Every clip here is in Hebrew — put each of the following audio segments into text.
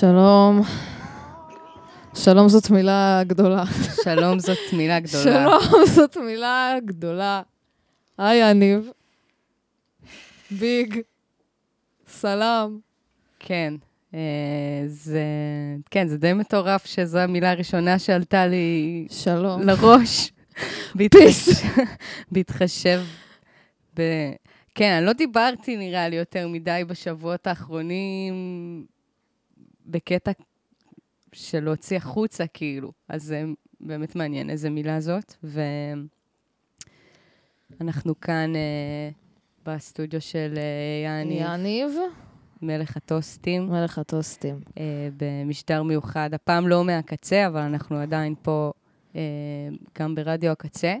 שלום. שלום זאת מילה גדולה. שלום זאת מילה גדולה. שלום זאת מילה גדולה. היי, יניב. ביג. סלאם. כן. אה, זה, כן, זה די מטורף שזו המילה הראשונה שעלתה לי שלום. לראש. בהתחש- בהתחשב ב... כן, אני לא דיברתי, נראה לי, יותר מדי בשבועות האחרונים בקטע של להוציא החוצה, כאילו. אז זה באמת מעניין איזה מילה זאת. ואנחנו כאן אה, בסטודיו של אה, יעני, יניב, מלך הטוסטים, מלך הטוסטים. אה, במשדר מיוחד. הפעם לא מהקצה, אבל אנחנו עדיין פה אה, גם ברדיו הקצה.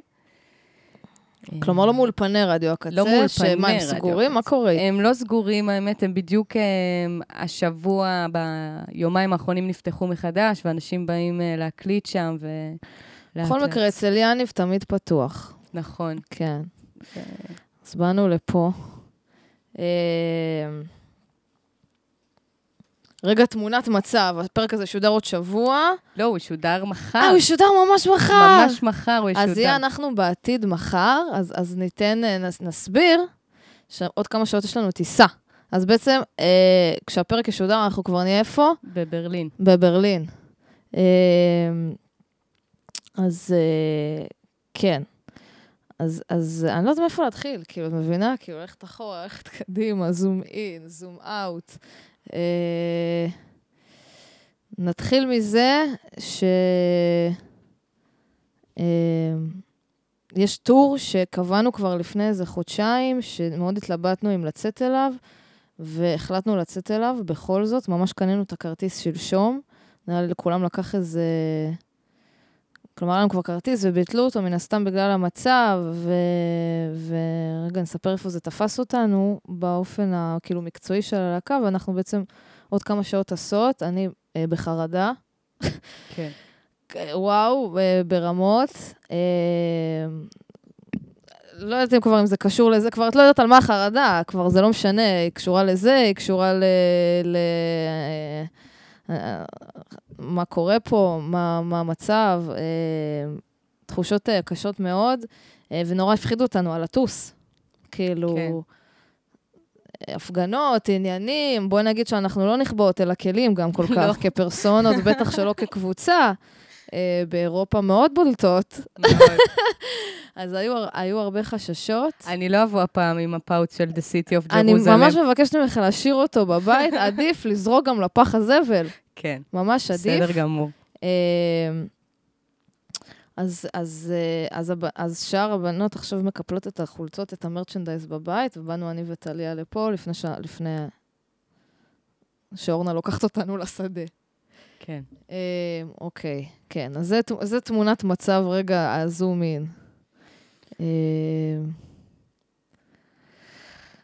כלומר, לא מאולפני רדיו הקצה, לא מאולפני שמה, הם רדיו סגורים? מה הקצה. קורה? הם לא סגורים, האמת, הם בדיוק אה, השבוע, ביומיים האחרונים נפתחו מחדש, ואנשים באים אה, להקליט שם, ו... בכל מקרה. אצל יניב תמיד פתוח. נכון. כן. אז באנו לפה. אה, רגע, תמונת מצב, הפרק הזה שודר עוד שבוע. לא, הוא ישודר מחר. אה, הוא ישודר ממש מחר. ממש מחר הוא ישודר. אז יהיה אנחנו בעתיד מחר, אז, אז ניתן, אה, נס, נסביר שעוד כמה שעות יש לנו טיסה. אז בעצם, אה, כשהפרק ישודר, אנחנו כבר נהיה איפה? בברלין. בברלין. אה, אז אה, כן. אז, אז אני לא יודעת מאיפה להתחיל, כאילו, את מבינה? כאילו, ללכת אחורה, ללכת קדימה, זום אין, זום אאוט. אה, נתחיל מזה ש... אה, יש טור שקבענו כבר לפני איזה חודשיים, שמאוד התלבטנו אם לצאת אליו, והחלטנו לצאת אליו בכל זאת. ממש קנינו את הכרטיס שלשום. נראה לי לכולם לקח איזה... כלומר, היה לנו כבר כרטיס וביטלו אותו מן הסתם בגלל המצב, ו... ורגע, נספר איפה זה תפס אותנו באופן הכאילו מקצועי של הלהקה, ואנחנו בעצם עוד כמה שעות טסות, אני אה, בחרדה. כן. וואו, אה, ברמות. אה, לא יודעת אם כבר אם זה קשור לזה, כבר את לא יודעת על מה החרדה, כבר זה לא משנה, היא קשורה לזה, היא קשורה ל... ל אה, אה, מה קורה פה, מה, מה המצב, אה, תחושות אה, קשות מאוד, אה, ונורא הפחידו אותנו על לטוס. כאילו, כן. הפגנות, עניינים, בואי נגיד שאנחנו לא נכבות אל הכלים גם כל לא. כך, כפרסונות, בטח שלא כקבוצה. אה, באירופה מאוד בולטות, מאוד. אז היו, היו הרבה חששות. אני לא אבוא הפעם עם הפאוץ של The City of Jerusalem. אני ממש מבקשת ממך להשאיר אותו בבית, עדיף לזרוק גם לפח הזבל, כן, ממש עדיף. בסדר גמור. אה, אז, אז, אה, אז, הב- אז שאר הבנות עכשיו מקפלות את החולצות, את המרצ'נדייז בבית, ובאנו אני וטליה לפה לפני, ש... לפני שאורנה לוקחת אותנו לשדה. כן. אה, אוקיי, כן, אז זה, זה תמונת מצב, רגע, הזום אין. אה,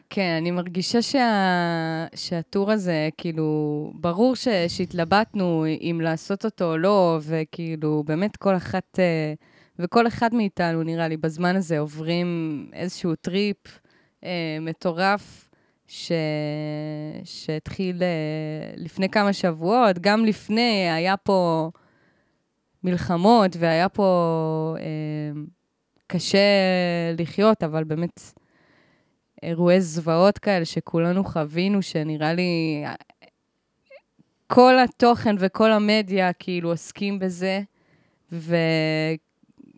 כן, אני מרגישה שה... שהטור הזה, כאילו, ברור ש... שהתלבטנו אם לעשות אותו או לא, וכאילו, באמת כל אחת, אה, וכל אחד מאיתנו, נראה לי, בזמן הזה עוברים איזשהו טריפ אה, מטורף, ש... שהתחיל אה, לפני כמה שבועות, גם לפני, היה פה מלחמות, והיה פה אה, קשה לחיות, אבל באמת... אירועי זוועות כאלה שכולנו חווינו, שנראה לי כל התוכן וכל המדיה כאילו עוסקים בזה, ו,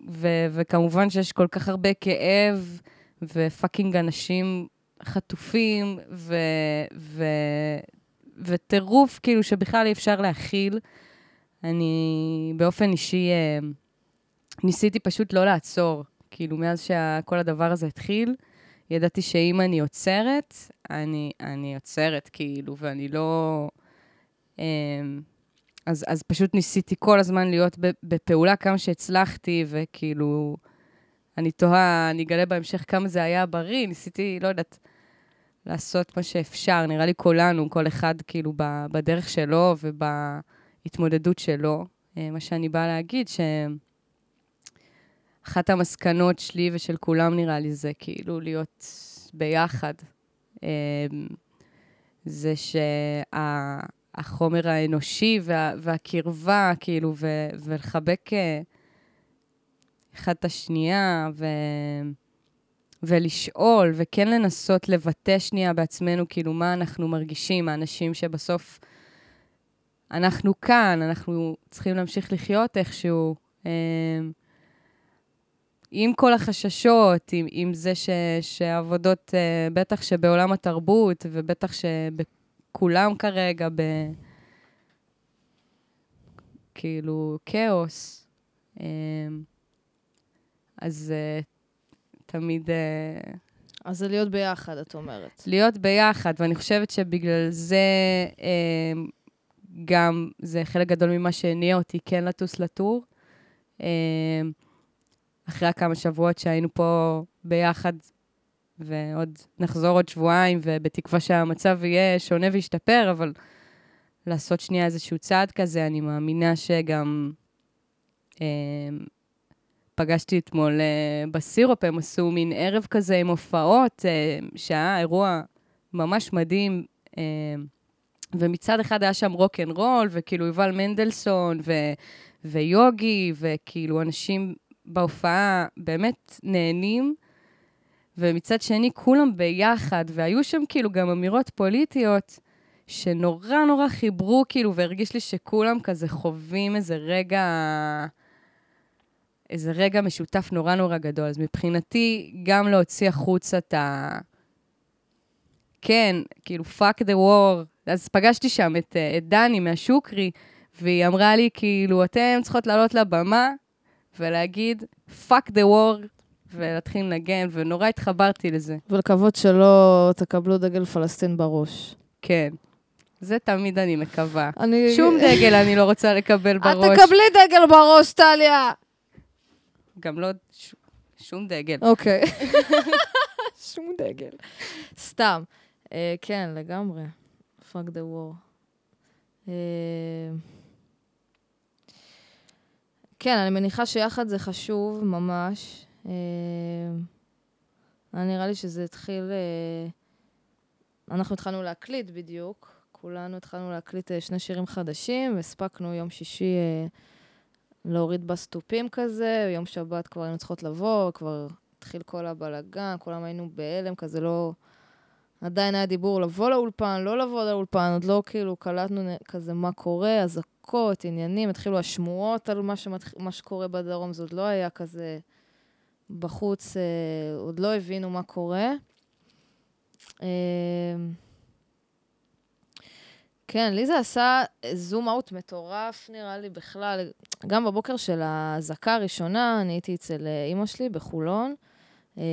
ו, וכמובן שיש כל כך הרבה כאב, ופאקינג אנשים חטופים, ו, ו, וטירוף כאילו שבכלל אי אפשר להכיל. אני באופן אישי אה, ניסיתי פשוט לא לעצור, כאילו מאז שכל הדבר הזה התחיל. ידעתי שאם אני עוצרת, אני, אני עוצרת, כאילו, ואני לא... אמ, אז, אז פשוט ניסיתי כל הזמן להיות בפעולה כמה שהצלחתי, וכאילו, אני תוהה, אני אגלה בהמשך כמה זה היה בריא, ניסיתי, לא יודעת, לעשות מה שאפשר. נראה לי כולנו, כל אחד כאילו בדרך שלו ובהתמודדות שלו. אה, מה שאני באה להגיד, שאחת המסקנות שלי ושל כולם, נראה לי, זה כאילו להיות ביחד. אמ, זה שהחומר האנושי וה, והקרבה, כאילו, ו, ולחבק אה, אחד את השנייה, ו... ולשאול, וכן לנסות לבטא שנייה בעצמנו, כאילו, מה אנחנו מרגישים, האנשים שבסוף אנחנו כאן, אנחנו צריכים להמשיך לחיות איכשהו. אה, עם כל החששות, עם, עם זה ש, שעבודות, אה, בטח שבעולם התרבות, ובטח שבכולם כרגע, ב... כאילו, כאוס. אה, אז תמיד... אז זה להיות ביחד, את אומרת. להיות ביחד, ואני חושבת שבגלל זה גם זה חלק גדול ממה שהניע אותי כן לטוס לטור. אחרי כמה שבועות שהיינו פה ביחד, ועוד נחזור עוד שבועיים, ובתקווה שהמצב יהיה שונה וישתפר, אבל לעשות שנייה איזשהו צעד כזה, אני מאמינה שגם... אה, פגשתי אתמול אה, בסירופ, הם עשו מין ערב כזה עם הופעות, אה, שהיה אירוע ממש מדהים. אה, ומצד אחד היה שם רוק אנד רול, וכאילו יובל מנדלסון, ו, ויוגי, וכאילו אנשים בהופעה באמת נהנים, ומצד שני כולם ביחד, והיו שם כאילו גם אמירות פוליטיות שנורא נורא חיברו, כאילו, והרגיש לי שכולם כזה חווים איזה רגע, איזה רגע משותף נורא נורא גדול. אז מבחינתי, גם להוציא החוצה את ה... כן, כאילו, fuck the war. אז פגשתי שם את, את דני מהשוקרי, והיא אמרה לי, כאילו, אתם צריכות לעלות לבמה ולהגיד, fuck the war, ולהתחיל לנגן, ונורא התחברתי לזה. ולקוות שלא תקבלו דגל פלסטין בראש. כן. זה תמיד אני מקווה. אני... שום דגל אני לא רוצה לקבל בראש. את תקבלי דגל בראש, טליה. גם לא ש... שום דגל. אוקיי. שום דגל. סתם. Uh, כן, לגמרי. fuck the war. Uh... כן, אני מניחה שיחד זה חשוב, ממש. אה, נראה לי שזה התחיל... אה, אנחנו התחלנו להקליט בדיוק. כולנו התחלנו להקליט אה, שני שירים חדשים, הספקנו יום שישי להוריד בסטופים כזה, יום שבת כבר היינו צריכות לבוא, כבר התחיל כל הבלגן, כולם היינו בהלם, כזה לא... עדיין היה דיבור לבוא לאולפן, לא לבוא לאולפן, עוד לא כאילו קלטנו כזה מה קורה, אז אזעקות, עניינים, התחילו השמועות על מה, שמתח... מה שקורה בדרום, זה עוד לא היה כזה בחוץ, אה, עוד לא הבינו מה קורה. אה, כן, לי זה עשה זום אאוט מטורף, נראה לי, בכלל. גם בבוקר של האזעקה הראשונה, אני הייתי אצל אה, אימא שלי בחולון. אה,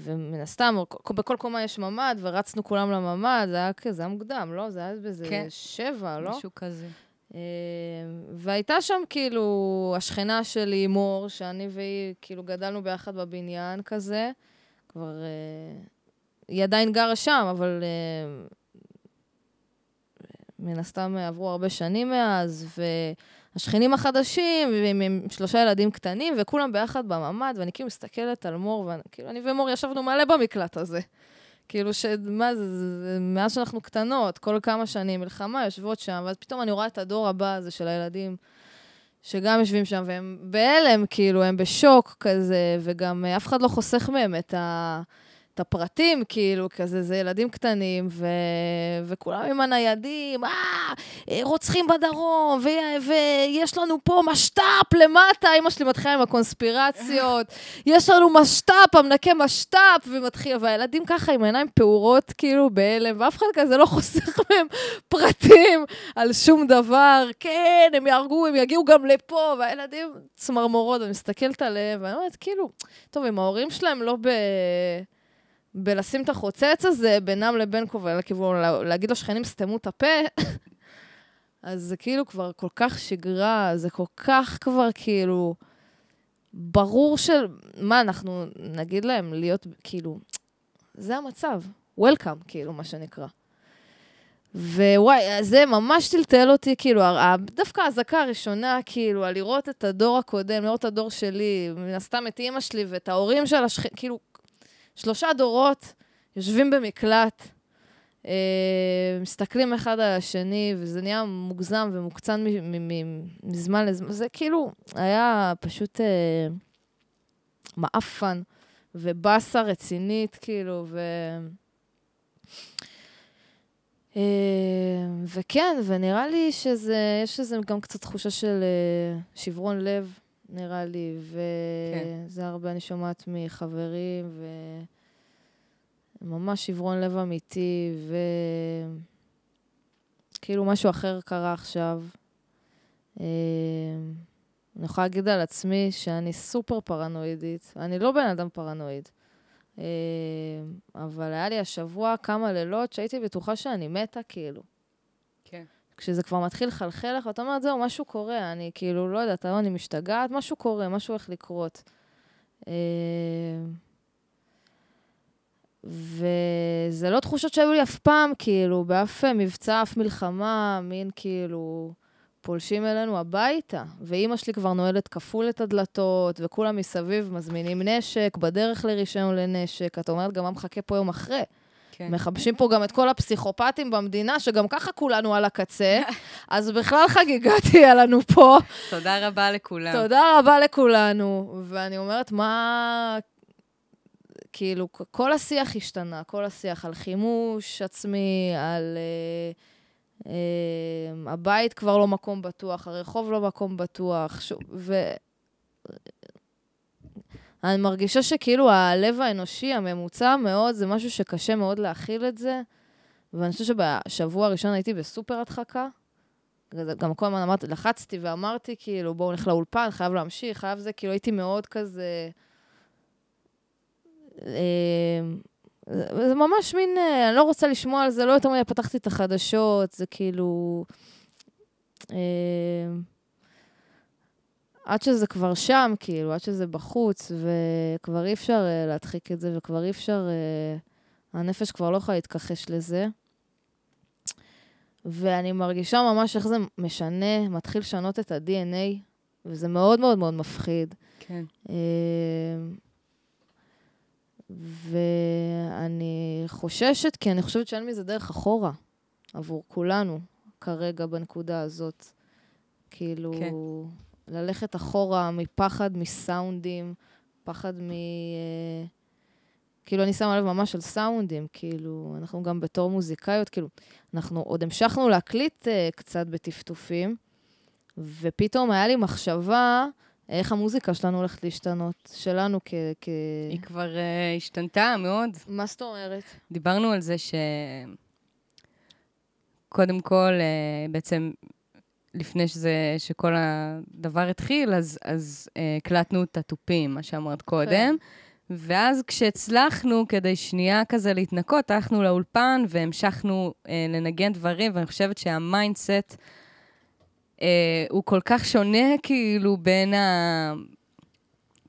ומן הסתם, בכל קומה יש ממ"ד, ורצנו כולם לממ"ד, זה היה כזה, זה היה מוקדם, לא? זה היה באיזה כן. שבע, לא? משהו כזה. אה, והייתה שם כאילו השכנה שלי, מור, שאני והיא כאילו גדלנו ביחד בבניין כזה. כבר... אה, היא עדיין גרה שם, אבל אה, מן הסתם עברו הרבה שנים מאז, ו... השכנים החדשים, ועם עם שלושה ילדים קטנים, וכולם ביחד בממ"ד, ואני כאילו מסתכלת על מור, וכאילו אני ומור ישבנו מלא במקלט הזה. כאילו, שמה זה, זה, מאז שאנחנו קטנות, כל כמה שנים, מלחמה, יושבות שם, ואז פתאום אני רואה את הדור הבא הזה של הילדים, שגם יושבים שם, והם בהלם, כאילו, הם בשוק כזה, וגם אף אחד לא חוסך מהם את ה... את הפרטים, כאילו, כזה, זה ילדים קטנים, ו... וכולם עם הניידים, אה, רוצחים בדרום, ו... ויש לנו פה משת"פ למטה, אמא שלי מתחילה עם הקונספירציות, יש לנו משת"פ, המנקה משת"פ, ומתחיל, והילדים ככה עם העיניים פעורות, כאילו, בהלם, ואף אחד כזה לא חוסך מהם פרטים על שום דבר, כן, הם יהרגו, הם יגיעו גם לפה, והילדים צמרמורות, ואני מסתכלת עליהם, ואני אומרת, כאילו, טוב, אם ההורים שלהם לא ב... בלשים את החוצץ הזה בינם לבין קובל, כאילו להגיד לשכנים, סתמו את הפה, אז זה כאילו כבר כל כך שגרה, זה כל כך כבר כאילו... ברור של... מה, אנחנו נגיד להם להיות, כאילו... זה המצב. Welcome, כאילו, מה שנקרא. ווואי, זה ממש טלטל אותי, כאילו, דווקא האזעקה הראשונה, כאילו, על לראות את הדור הקודם, לראות את הדור שלי, מן הסתם את אימא שלי ואת ההורים של השכנים, כאילו, שלושה דורות יושבים במקלט, אה, מסתכלים אחד על השני, וזה נהיה מוגזם ומוקצן מזמן לזמן. זה כאילו היה פשוט אה, מעפן ובאסה רצינית, כאילו, ו... אה, וכן, ונראה לי שזה, יש לזה גם קצת תחושה של אה, שברון לב, נראה לי, וזה כן. הרבה אני שומעת מחברים, וממש שברון לב אמיתי, וכאילו משהו אחר קרה עכשיו. אה, אני יכולה להגיד על עצמי שאני סופר פרנואידית. אני לא בן אדם פרנואיד. אה, אבל היה לי השבוע כמה לילות שהייתי בטוחה שאני מתה, כאילו. כשזה כבר מתחיל לחלחל לך, ואתה אומר, זהו, משהו קורה, אני כאילו, לא יודעת, אני משתגעת, משהו קורה, משהו הולך לקרות. אה, וזה לא תחושות שהיו לי אף פעם, כאילו, באף מבצע, אף מלחמה, מין כאילו... פולשים אלינו הביתה, ואימא שלי כבר נועלת כפול את הדלתות, וכולם מסביב מזמינים נשק, בדרך לרישיון לנשק. את אומרת, גם מה מחכה פה יום אחרי? כן. מחבשים פה גם את כל הפסיכופטים במדינה, שגם ככה כולנו על הקצה, אז בכלל חגיגה תהיה לנו פה. תודה רבה לכולם. תודה רבה לכולנו. ואני אומרת, מה... כאילו, כל השיח השתנה, כל השיח על חימוש עצמי, על... Uh, אמ, הבית כבר לא מקום בטוח, הרחוב לא מקום בטוח, ש... ו... אני מרגישה שכאילו הלב האנושי הממוצע מאוד, זה משהו שקשה מאוד להכיל את זה. ואני חושבת שבשבוע הראשון הייתי בסופר הדחקה. גם כל הזמן אמרתי, לחצתי ואמרתי, כאילו, בואו נלך לאולפן, חייב להמשיך, חייב זה, כאילו הייתי מאוד כזה... אמ, זה ממש מין, אה, אני לא רוצה לשמוע על זה, לא יותר מדי פתחתי את החדשות, זה כאילו... אה, עד שזה כבר שם, כאילו, עד שזה בחוץ, וכבר אי אפשר uh, להדחיק את זה, וכבר אי אפשר... Uh, הנפש כבר לא יכולה להתכחש לזה. ואני מרגישה ממש איך זה משנה, מתחיל לשנות את ה-DNA, וזה מאוד מאוד מאוד מפחיד. כן. Uh, ואני חוששת, כי אני חושבת שאין מזה דרך אחורה עבור כולנו כרגע בנקודה הזאת. כאילו, כן. ללכת אחורה מפחד מסאונדים, פחד מ... אה, כאילו, אני שמה לב ממש על סאונדים, כאילו, אנחנו גם בתור מוזיקאיות, כאילו, אנחנו עוד המשכנו להקליט uh, קצת בטפטופים, ופתאום היה לי מחשבה, איך המוזיקה שלנו הולכת להשתנות, שלנו כ... כ... היא כבר uh, השתנתה מאוד. מה זאת אומרת? דיברנו על זה ש... קודם כל, אה, בעצם, לפני שזה, שכל הדבר התחיל, אז, אז אה, הקלטנו את התופים, מה שאמרת קודם. כן. ואז כשהצלחנו, כדי שנייה כזה להתנקות, הלכנו לאולפן והמשכנו אה, לנגן דברים, ואני חושבת שה mindset... אה, הוא כל כך שונה, כאילו, בין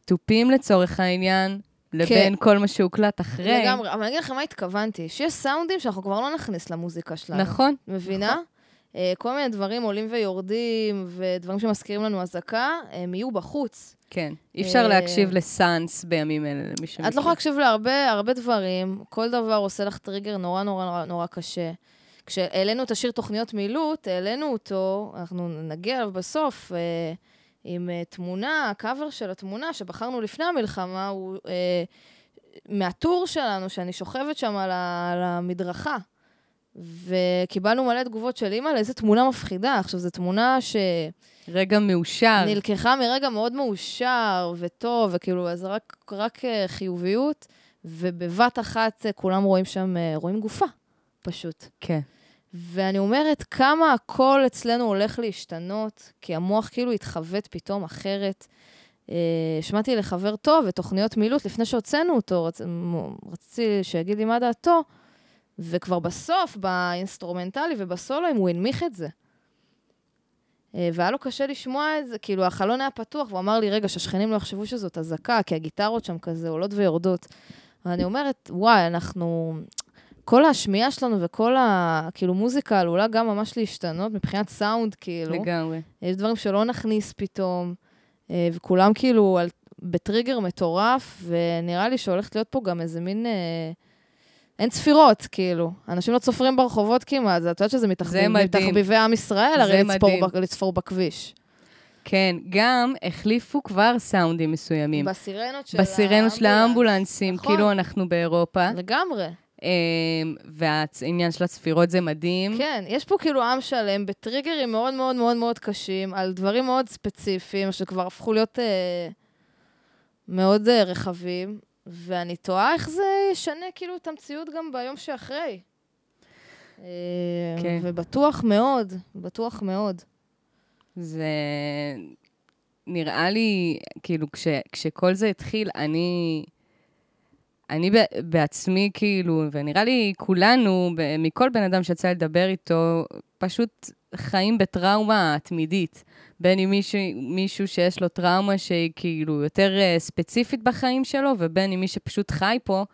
התופים לצורך העניין, לבין כן. כל מה שהוקלט אחרי. לגמרי, אבל אני אגיד לכם מה התכוונתי, שיש סאונדים שאנחנו כבר לא נכניס למוזיקה שלנו. נכון. מבינה? נכון. אה, כל מיני דברים עולים ויורדים, ודברים שמזכירים לנו אזעקה, הם יהיו בחוץ. כן, אי אפשר אה, להקשיב לסאנס בימים אלה, למי שמכיר. את לא יכולה להקשיב להרבה הרבה דברים, כל דבר עושה לך טריגר נורא נורא נורא, נורא קשה. כשהעלינו את השיר תוכניות מילוט, העלינו אותו, אנחנו נגיע אליו בסוף, אה, עם אה, תמונה, הקאבר של התמונה שבחרנו לפני המלחמה, הוא אה, מהטור שלנו, שאני שוכבת שם על, ה, על המדרכה. וקיבלנו מלא תגובות של אימא לאיזה תמונה מפחידה. עכשיו, זו תמונה ש... רגע מאושר. נלקחה מרגע מאוד מאושר וטוב, וכאילו, אז רק, רק אה, חיוביות, ובבת אחת אה, כולם רואים שם, אה, רואים גופה, פשוט. כן. ואני אומרת, כמה הכל אצלנו הולך להשתנות, כי המוח כאילו התחוות פתאום אחרת. שמעתי לחבר טוב את תוכניות מילוט לפני שהוצאנו אותו, רצ... רציתי שיגיד לי מה דעתו, וכבר בסוף, באינסטרומנטלי ובסולוים, הוא הנמיך את זה. אה, והיה לו קשה לשמוע את זה, כאילו, החלון היה פתוח, והוא אמר לי, רגע, שהשכנים לא יחשבו שזאת אזעקה, כי הגיטרות שם כזה עולות ויורדות. ואני אומרת, וואי, אנחנו... כל השמיעה שלנו וכל ה... כאילו, מוזיקה עלולה גם ממש להשתנות מבחינת סאונד, כאילו. לגמרי. יש דברים שלא נכניס פתאום, אה, וכולם כאילו על, בטריגר מטורף, ונראה לי שהולכת להיות פה גם איזה מין... אה, אין צפירות, כאילו. אנשים לא צופרים ברחובות כמעט, את יודעת שזה. מתחביבי עם ישראל, הרי לצפור. ב- לצפור בכביש. כן, גם החליפו כבר סאונדים מסוימים. בסירנות של בסירנות של האמבולנסים, נכון. כאילו אנחנו באירופה. לגמרי. אמ, והעניין של הצפירות זה מדהים. כן, יש פה כאילו עם שלם בטריגרים מאוד מאוד מאוד מאוד קשים, על דברים מאוד ספציפיים, שכבר הפכו להיות אה, מאוד אה, רחבים, ואני תוהה איך זה ישנה כאילו את המציאות גם ביום שאחרי. אה, כן. ובטוח מאוד, בטוח מאוד. זה נראה לי, כאילו, כש, כשכל זה התחיל, אני, אני בעצמי, כאילו, ונראה לי כולנו, מכל בן אדם שיצא לדבר איתו, פשוט חיים בטראומה תמידית. בין אם מישהו, מישהו שיש לו טראומה שהיא כאילו יותר אה, ספציפית בחיים שלו, ובין אם מי שפשוט חי פה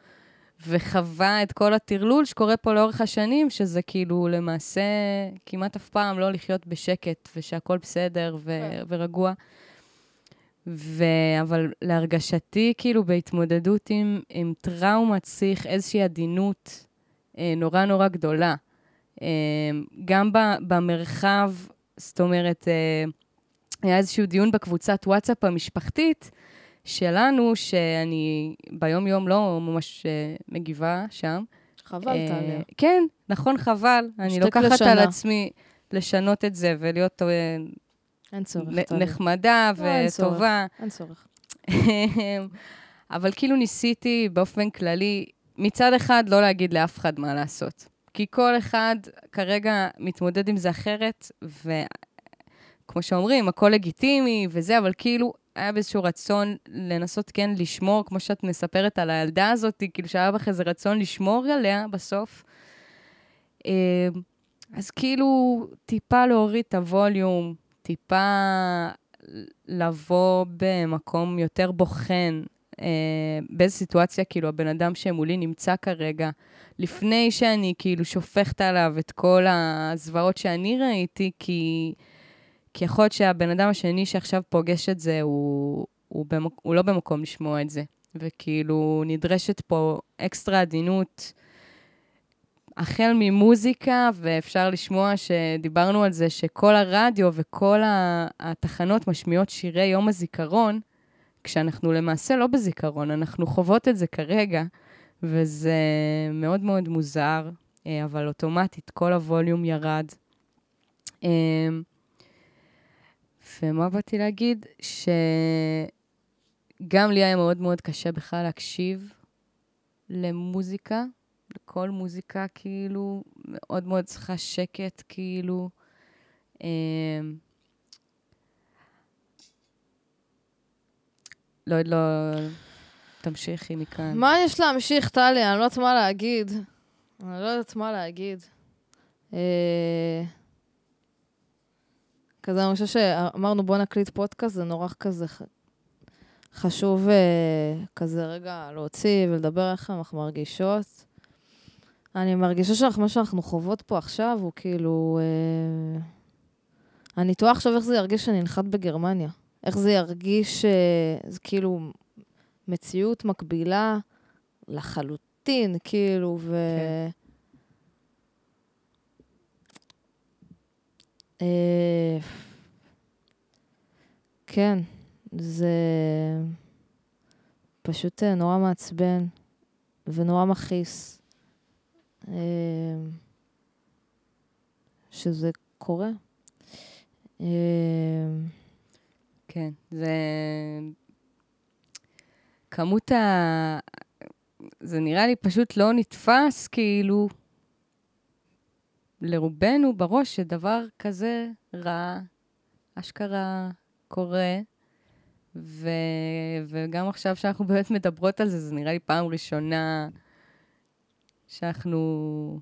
וחווה את כל הטרלול שקורה פה לאורך השנים, שזה כאילו למעשה כמעט אף פעם לא לחיות בשקט, ושהכול בסדר ו- כן. ורגוע. ו... אבל להרגשתי, כאילו, בהתמודדות עם, עם טראומה צריך איזושהי עדינות אה, נורא נורא גדולה. אה, גם במרחב, זאת אומרת, אה, היה איזשהו דיון בקבוצת וואטסאפ המשפחתית שלנו, שאני ביום-יום לא ממש אה, מגיבה שם. חבל, אה, טליה. כן, נכון, חבל. אני לוקחת לשנה. על עצמי לשנות את זה ולהיות אה, אין צורך. נחמדה לא. וטובה. אין צורך. אבל כאילו ניסיתי באופן כללי, מצד אחד לא להגיד לאף אחד מה לעשות. כי כל אחד כרגע מתמודד עם זה אחרת, וכמו שאומרים, הכל לגיטימי וזה, אבל כאילו היה באיזשהו רצון לנסות כן לשמור, כמו שאת מספרת על הילדה הזאת, כאילו שהיה בך איזה רצון לשמור עליה בסוף. אה, אז כאילו, טיפה להוריד את הווליום, טיפה לבוא במקום יותר בוחן, באיזו סיטואציה, כאילו, הבן אדם שמולי נמצא כרגע, לפני שאני כאילו שופכת עליו את כל הזוועות שאני ראיתי, כי, כי יכול להיות שהבן אדם השני שעכשיו פוגש את זה, הוא, הוא, במק, הוא לא במקום לשמוע את זה. וכאילו, נדרשת פה אקסטרה עדינות. החל ממוזיקה, ואפשר לשמוע שדיברנו על זה שכל הרדיו וכל התחנות משמיעות שירי יום הזיכרון, כשאנחנו למעשה לא בזיכרון, אנחנו חוות את זה כרגע, וזה מאוד מאוד מוזר, אה, אבל אוטומטית כל הווליום ירד. אה, ומה באתי להגיד? שגם לי היה מאוד מאוד קשה בכלל להקשיב למוזיקה, לכל מוזיקה, כאילו, מאוד מאוד צריכה שקט, כאילו. לא, לא, תמשיכי מכאן. מה יש להמשיך, טליה? אני לא יודעת מה להגיד. אני לא יודעת מה להגיד. אה, כזה, אני חושבת שאמרנו, בוא נקליט פודקאסט, זה נורא כזה חשוב אה, כזה רגע להוציא ולדבר איך אנחנו מרגישות. אני מרגישה שמה שאנחנו חוות פה עכשיו הוא כאילו... אה, אני תוהה עכשיו איך זה ירגיש שאני אנחת בגרמניה. איך זה ירגיש, אה, זה כאילו מציאות מקבילה לחלוטין, כאילו, ו... אה, כן, זה פשוט אה, נורא מעצבן ונורא מכעיס שזה קורה. כן, זה... כמות ה... זה נראה לי פשוט לא נתפס, כאילו, לרובנו בראש שדבר כזה רע, אשכרה קורה, ו... וגם עכשיו שאנחנו באמת מדברות על זה, זה נראה לי פעם ראשונה שאנחנו...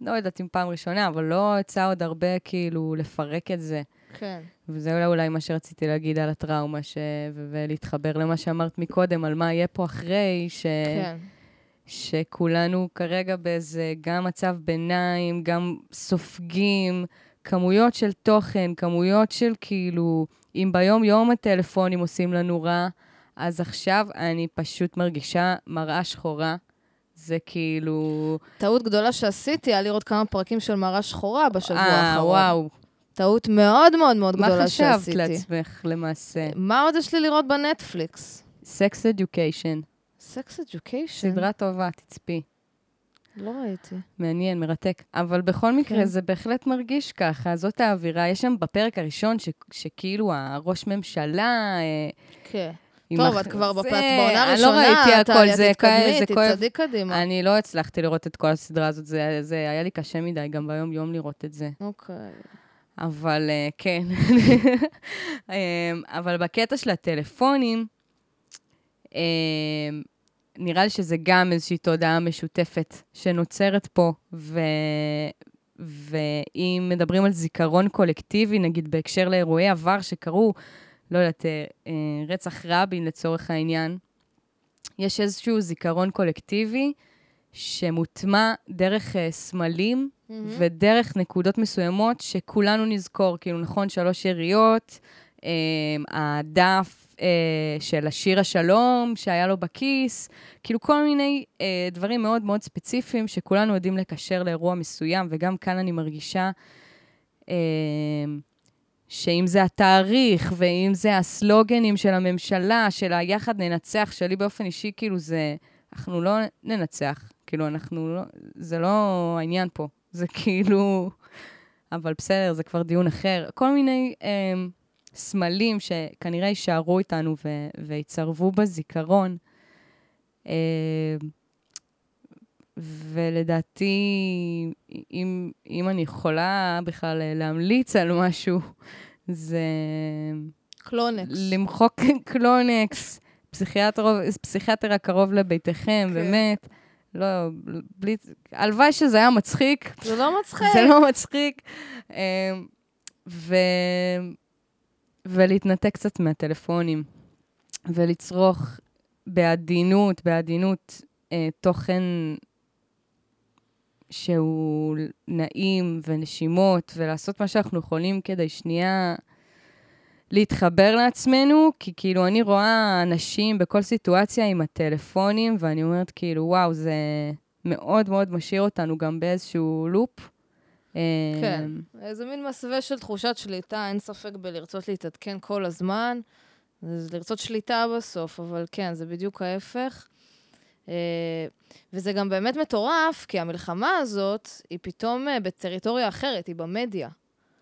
לא יודעת אם פעם ראשונה, אבל לא יצא עוד הרבה כאילו לפרק את זה. כן. וזה אולי, אולי מה שרציתי להגיד על הטראומה, ש... ו- ולהתחבר למה שאמרת מקודם, על מה יהיה פה אחרי, ש... כן. שכולנו כרגע באיזה גם מצב ביניים, גם סופגים כמויות של תוכן, כמויות של כאילו, אם ביום-יום הטלפונים עושים לנו רע, אז עכשיו אני פשוט מרגישה מראה שחורה. זה כאילו... טעות גדולה שעשיתי היה לראות כמה פרקים של מראה שחורה בשבוע האחרון. אה, וואו. טעות מאוד מאוד מאוד מה גדולה חשבת שעשיתי. לעצמך למעשה? מה עוד יש לי לראות בנטפליקס? Sex Education, Sex Education? סדרה טובה, תצפי. לא ראיתי. מעניין, מרתק. אבל בכל מקרה, כן. זה בהחלט מרגיש ככה, זאת האווירה. יש שם בפרק הראשון, ש, שכאילו הראש ממשלה... אה, כן. טוב, את כבר זה- בפ- בעונה אני לא הראשונה, ראיתי הכל, זה כואב- זה כואב. תצעדי קדימה. אני לא הצלחתי לראות את כל הסדרה הזאת, זה, זה היה לי קשה מדי גם ביום-יום לראות את זה. אוקיי. אבל אה, כן. אה, אבל בקטע של הטלפונים, אה, נראה לי שזה גם איזושהי תודעה משותפת שנוצרת פה, ו... ואם מדברים על זיכרון קולקטיבי, נגיד בהקשר לאירועי עבר שקרו, לא יודעת, רצח רבין לצורך העניין, יש איזשהו זיכרון קולקטיבי שמוטמע דרך אה, סמלים ודרך נקודות מסוימות שכולנו נזכור, כאילו, נכון, שלוש יריות, אה, הדף אה, של השיר השלום שהיה לו בכיס, כאילו כל מיני אה, דברים מאוד מאוד ספציפיים שכולנו יודעים לקשר לאירוע מסוים, וגם כאן אני מרגישה אה, שאם זה התאריך, ואם זה הסלוגנים של הממשלה, של היחד ננצח, שלי באופן אישי, כאילו זה, אנחנו לא ננצח, כאילו אנחנו לא, זה לא העניין פה. זה כאילו... אבל בסדר, זה כבר דיון אחר. כל מיני אה, סמלים שכנראה יישארו איתנו ו- ויצרבו בזיכרון. אה, ולדעתי, אם, אם אני יכולה בכלל להמליץ על משהו, זה קלונקס. למחוק קלונקס, פסיכיאטר, פסיכיאטר הקרוב לביתכם, כן. באמת. לא, בלי... הלוואי שזה היה מצחיק, זה לא מצחיק. זה לא מצחיק. אמ, ו... ולהתנתק קצת מהטלפונים, ולצרוך בעדינות, בעדינות, אה, תוכן שהוא נעים ונשימות, ולעשות מה שאנחנו יכולים כדי שנייה להתחבר לעצמנו, כי כאילו אני רואה אנשים בכל סיטואציה עם הטלפונים, ואני אומרת כאילו, וואו, זה מאוד מאוד משאיר אותנו גם באיזשהו לופ. כן. אמ, איזה מין מסווה של תחושת שליטה, אין ספק בלרצות להתעדכן כל הזמן. זה לרצות שליטה בסוף, אבל כן, זה בדיוק ההפך. אה, וזה גם באמת מטורף, כי המלחמה הזאת היא פתאום אה, בטריטוריה אחרת, היא במדיה.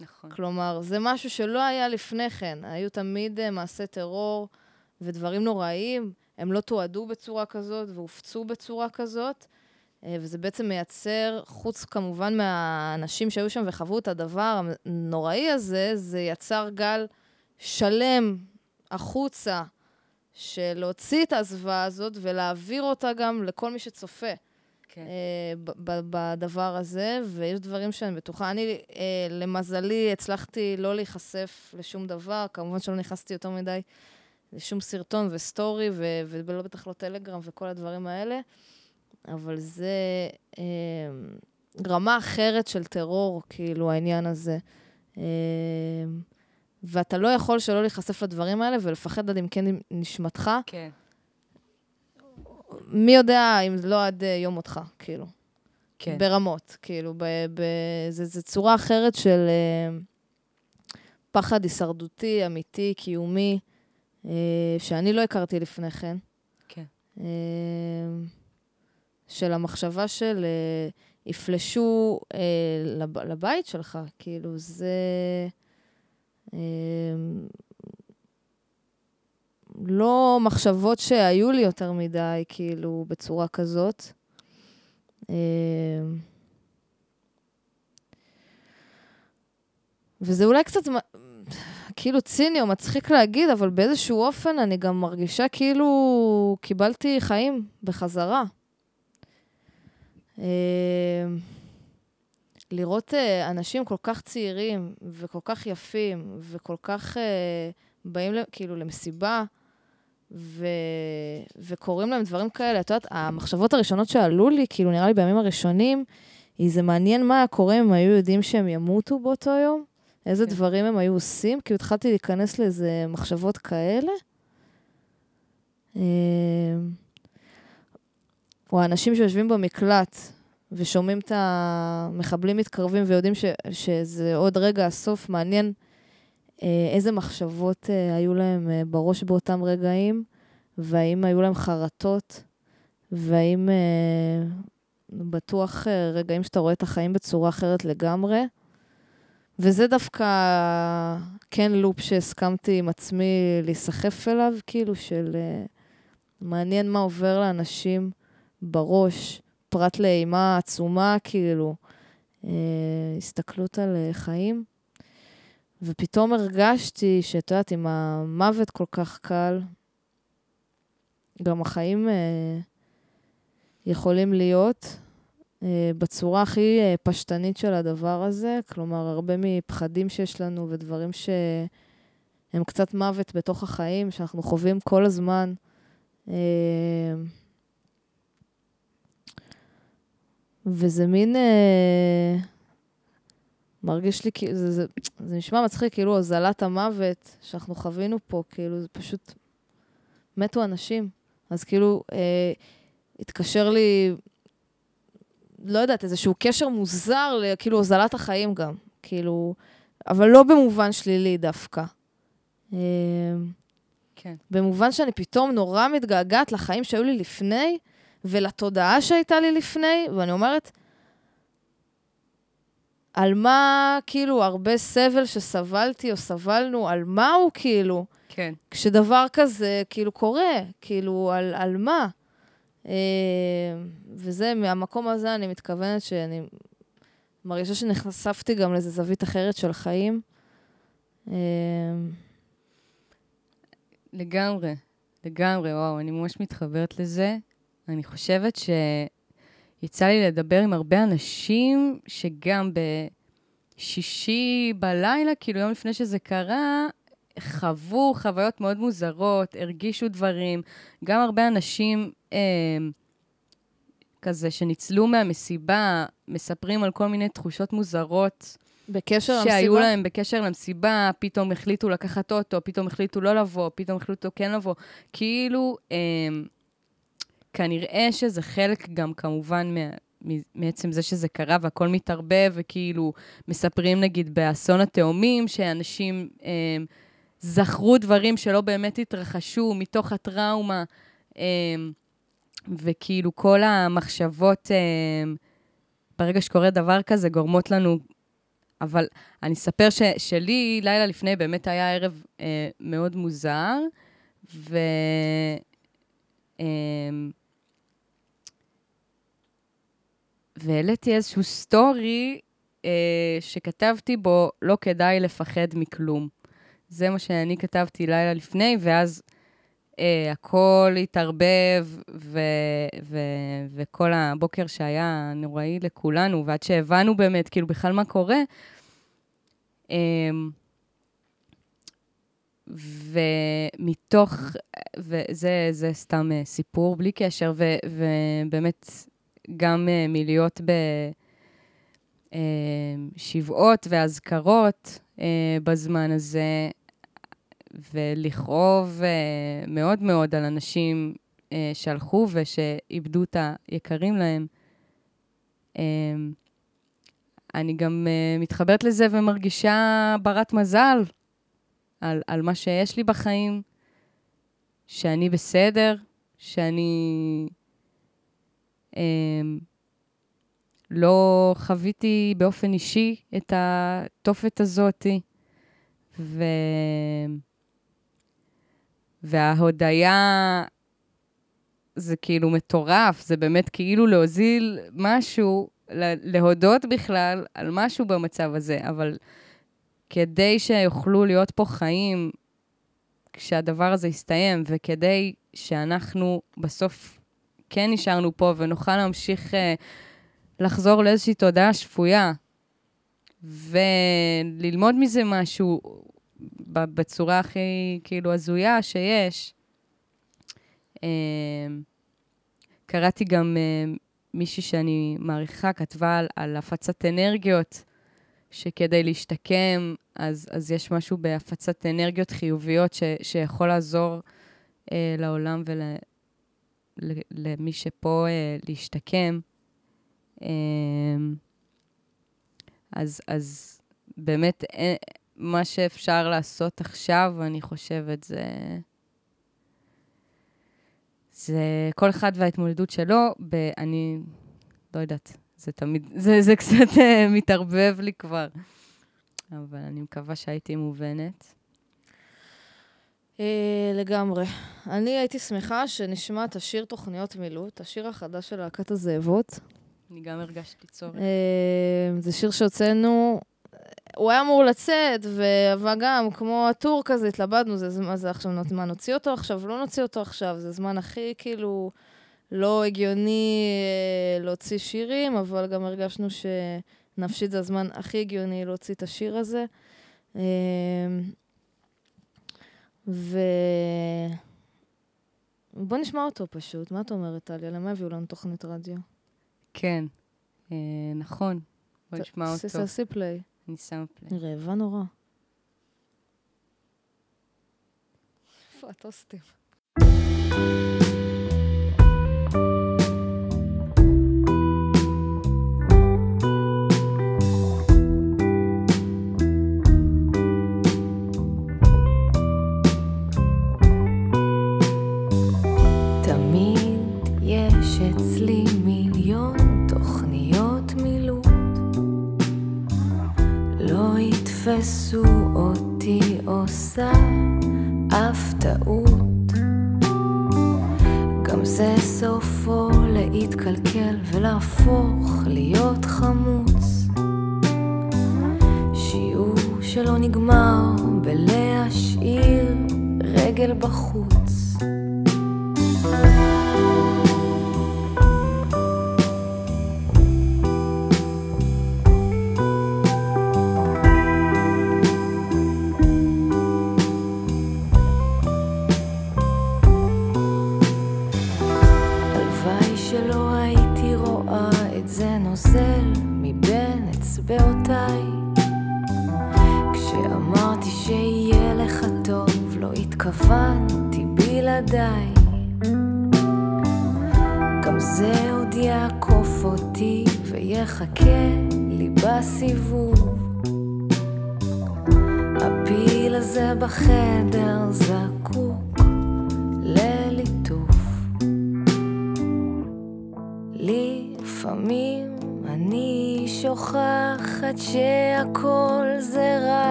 נכון. כלומר, זה משהו שלא היה לפני כן. היו תמיד אה, מעשי טרור ודברים נוראיים, הם לא תועדו בצורה כזאת והופצו בצורה כזאת, אה, וזה בעצם מייצר, חוץ כמובן מהאנשים שהיו שם וחוו את הדבר הנוראי הזה, זה יצר גל שלם החוצה של להוציא את הזוועה הזאת ולהעביר אותה גם לכל מי שצופה. כן. אה, בדבר הזה, ויש דברים שאני בטוחה. אני, אה, למזלי, הצלחתי לא להיחשף לשום דבר. כמובן שלא נכנסתי יותר מדי לשום סרטון וסטורי, ולא בטח לא טלגרם וכל הדברים האלה, אבל זה אה, רמה אחרת של טרור, כאילו, העניין הזה. ואתה לא יכול שלא להיחשף לדברים האלה ולפחד עד עמקי נשמתך. כן. מי יודע אם זה לא עד אה, יום מותך, כאילו. כן. ברמות, כאילו, ב, ב, זה, זה צורה אחרת של אה, פחד הישרדותי, אמיתי, קיומי, אה, שאני לא הכרתי לפני כן. כן. של המחשבה של יפלשו לב, לבית שלך, כאילו, זה... לא מחשבות שהיו לי יותר מדי, כאילו, בצורה כזאת. אה, וזה אולי קצת כאילו ציני או מצחיק להגיד, אבל באיזשהו אופן אני גם מרגישה כאילו קיבלתי חיים בחזרה. אה, לראות אה, אנשים כל כך צעירים וכל כך יפים וכל כך אה, באים כאילו למסיבה, ו... וקורים להם דברים כאלה. את יודעת, המחשבות הראשונות שעלו לי, כאילו, נראה לי בימים הראשונים, היא זה מעניין מה היה קורה אם היו יודעים שהם ימותו באותו יום, איזה כן. דברים הם היו עושים, כאילו התחלתי להיכנס לאיזה מחשבות כאלה. אה, או האנשים שיושבים במקלט ושומעים את המחבלים מתקרבים ויודעים ש, שזה עוד רגע הסוף, מעניין אה, איזה מחשבות אה, היו להם אה, בראש באותם רגעים, והאם היו להם חרטות, והאם בטוח רגעים שאתה רואה את החיים בצורה אחרת לגמרי. וזה דווקא כן לופ שהסכמתי עם עצמי להיסחף אליו, כאילו של מעניין מה עובר לאנשים בראש, פרט לאימה עצומה, כאילו, הסתכלות על חיים. ופתאום הרגשתי שאת יודעת, אם המוות כל כך קל, גם החיים אה, יכולים להיות אה, בצורה הכי אה, פשטנית של הדבר הזה. כלומר, הרבה מפחדים שיש לנו ודברים שהם קצת מוות בתוך החיים, שאנחנו חווים כל הזמן. אה, וזה מין... אה, מרגיש לי כאילו, זה, זה, זה נשמע מצחיק, כאילו הוזלת המוות שאנחנו חווינו פה, כאילו, זה פשוט... מתו אנשים. אז כאילו, אה, התקשר לי, לא יודעת, איזשהו קשר מוזר, כאילו, הוזלת החיים גם. כאילו, אבל לא במובן שלילי דווקא. אה, כן. במובן שאני פתאום נורא מתגעגעת לחיים שהיו לי לפני, ולתודעה שהייתה לי לפני, ואני אומרת, על מה, כאילו, הרבה סבל שסבלתי או סבלנו, על מה הוא, כאילו? כן. כשדבר כזה, כאילו, קורה, כאילו, על, על מה? אה, וזה, מהמקום הזה אני מתכוונת שאני מרגישה שנחשפתי גם לאיזו זווית אחרת של חיים. אה, לגמרי, לגמרי, וואו, אני ממש מתחברת לזה. אני חושבת ש... יצא לי לדבר עם הרבה אנשים שגם בשישי בלילה, כאילו יום לפני שזה קרה, חוו חוויות מאוד מוזרות, הרגישו דברים. גם הרבה אנשים אה, כזה שניצלו מהמסיבה, מספרים על כל מיני תחושות מוזרות. בקשר למסיבה? שהיו להם בקשר למסיבה, פתאום החליטו לקחת אוטו, פתאום החליטו לא לבוא, פתאום החליטו כן לבוא. כאילו, אה, כנראה שזה חלק גם כמובן מה, מעצם זה שזה קרה והכל מתערבב, וכאילו מספרים נגיד באסון התאומים, שאנשים אה, זכרו דברים שלא באמת התרחשו מתוך הטראומה, אה, וכאילו כל המחשבות, אה, ברגע שקורה דבר כזה, גורמות לנו... אבל אני אספר ש, שלי, לילה לפני, באמת היה ערב אה, מאוד מוזר, ו... אה, והעליתי איזשהו סטורי אה, שכתבתי בו, לא כדאי לפחד מכלום. זה מה שאני כתבתי לילה לפני, ואז אה, הכל התערבב, ו, ו, וכל הבוקר שהיה נוראי לכולנו, ועד שהבנו באמת, כאילו, בכלל מה קורה. אה, ומתוך, וזה סתם סיפור בלי קשר, ו, ובאמת גם uh, מלהיות בשבעות uh, ואזכרות uh, בזמן הזה, ולכאוב uh, מאוד מאוד על אנשים uh, שהלכו ושאיבדו את היקרים להם. Uh, אני גם uh, מתחברת לזה ומרגישה ברת מזל על, על מה שיש לי בחיים, שאני בסדר, שאני לא חוויתי באופן אישי את התופת הזאתי, ו... וההודיה זה כאילו מטורף, זה באמת כאילו להוזיל משהו, להודות בכלל על משהו במצב הזה, אבל כדי שיוכלו להיות פה חיים כשהדבר הזה יסתיים, וכדי שאנחנו בסוף כן נשארנו פה ונוכל להמשיך uh, לחזור לאיזושהי תודעה שפויה וללמוד מזה משהו בצורה הכי כאילו הזויה שיש. אמ, קראתי גם אה, מישהי שאני מעריכה, כתבה על, על הפצת אנרגיות, שכדי להשתקם, אז, אז יש משהו בהפצת אנרגיות חיוביות ש, שיכול לעזור אה, לעולם ולמי שפה אה, להשתקם. אה, אז, אז באמת, אה, מה שאפשר לעשות עכשיו, אני חושבת, זה... זה כל אחד וההתמודדות שלו, אני לא יודעת, זה תמיד, זה, זה קצת uh, מתערבב לי כבר, אבל אני מקווה שהייתי מובנת. Uh, לגמרי. אני הייתי שמחה שנשמע את השיר תוכניות מילוט, השיר החדש של להקת הזאבות. אני גם הרגשתי צורך. Uh, זה שיר שהוצאנו הוא היה אמור לצאת, אבל גם, כמו הטור כזה, התלבטנו, זה מה זה עכשיו, מה, נוציא אותו עכשיו? לא נוציא אותו עכשיו, זה זמן הכי, כאילו, לא הגיוני אה, להוציא שירים, אבל גם הרגשנו שנפשית זה הזמן הכי הגיוני להוציא את השיר הזה. ו... בוא נשמע אותו פשוט. מה את אומרת, טליה? למה הביאו לנו תוכנית רדיו? כן, אה, נכון. בוא נשמע אותו. תעשי פליי. אני שמה פליי. רעבה נורא. איפה הטוסטים?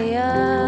fire.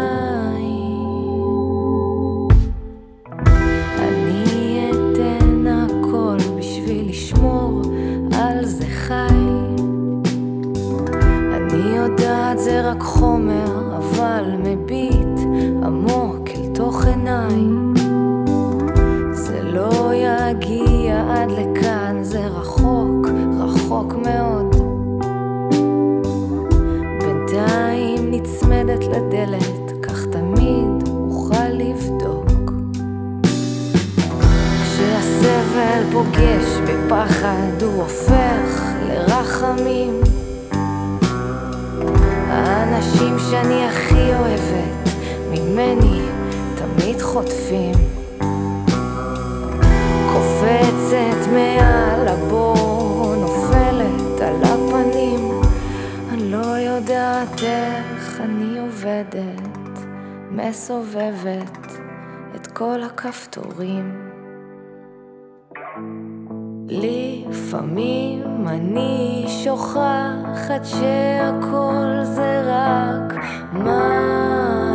שאני הכי אוהבת, ממני תמיד חוטפים. קופצת מעל הבור, נופלת על הפנים. אני לא יודעת איך אני עובדת, מסובבת את כל הכפתורים. לפעמים אני שוכחת שהכל זה רק מים.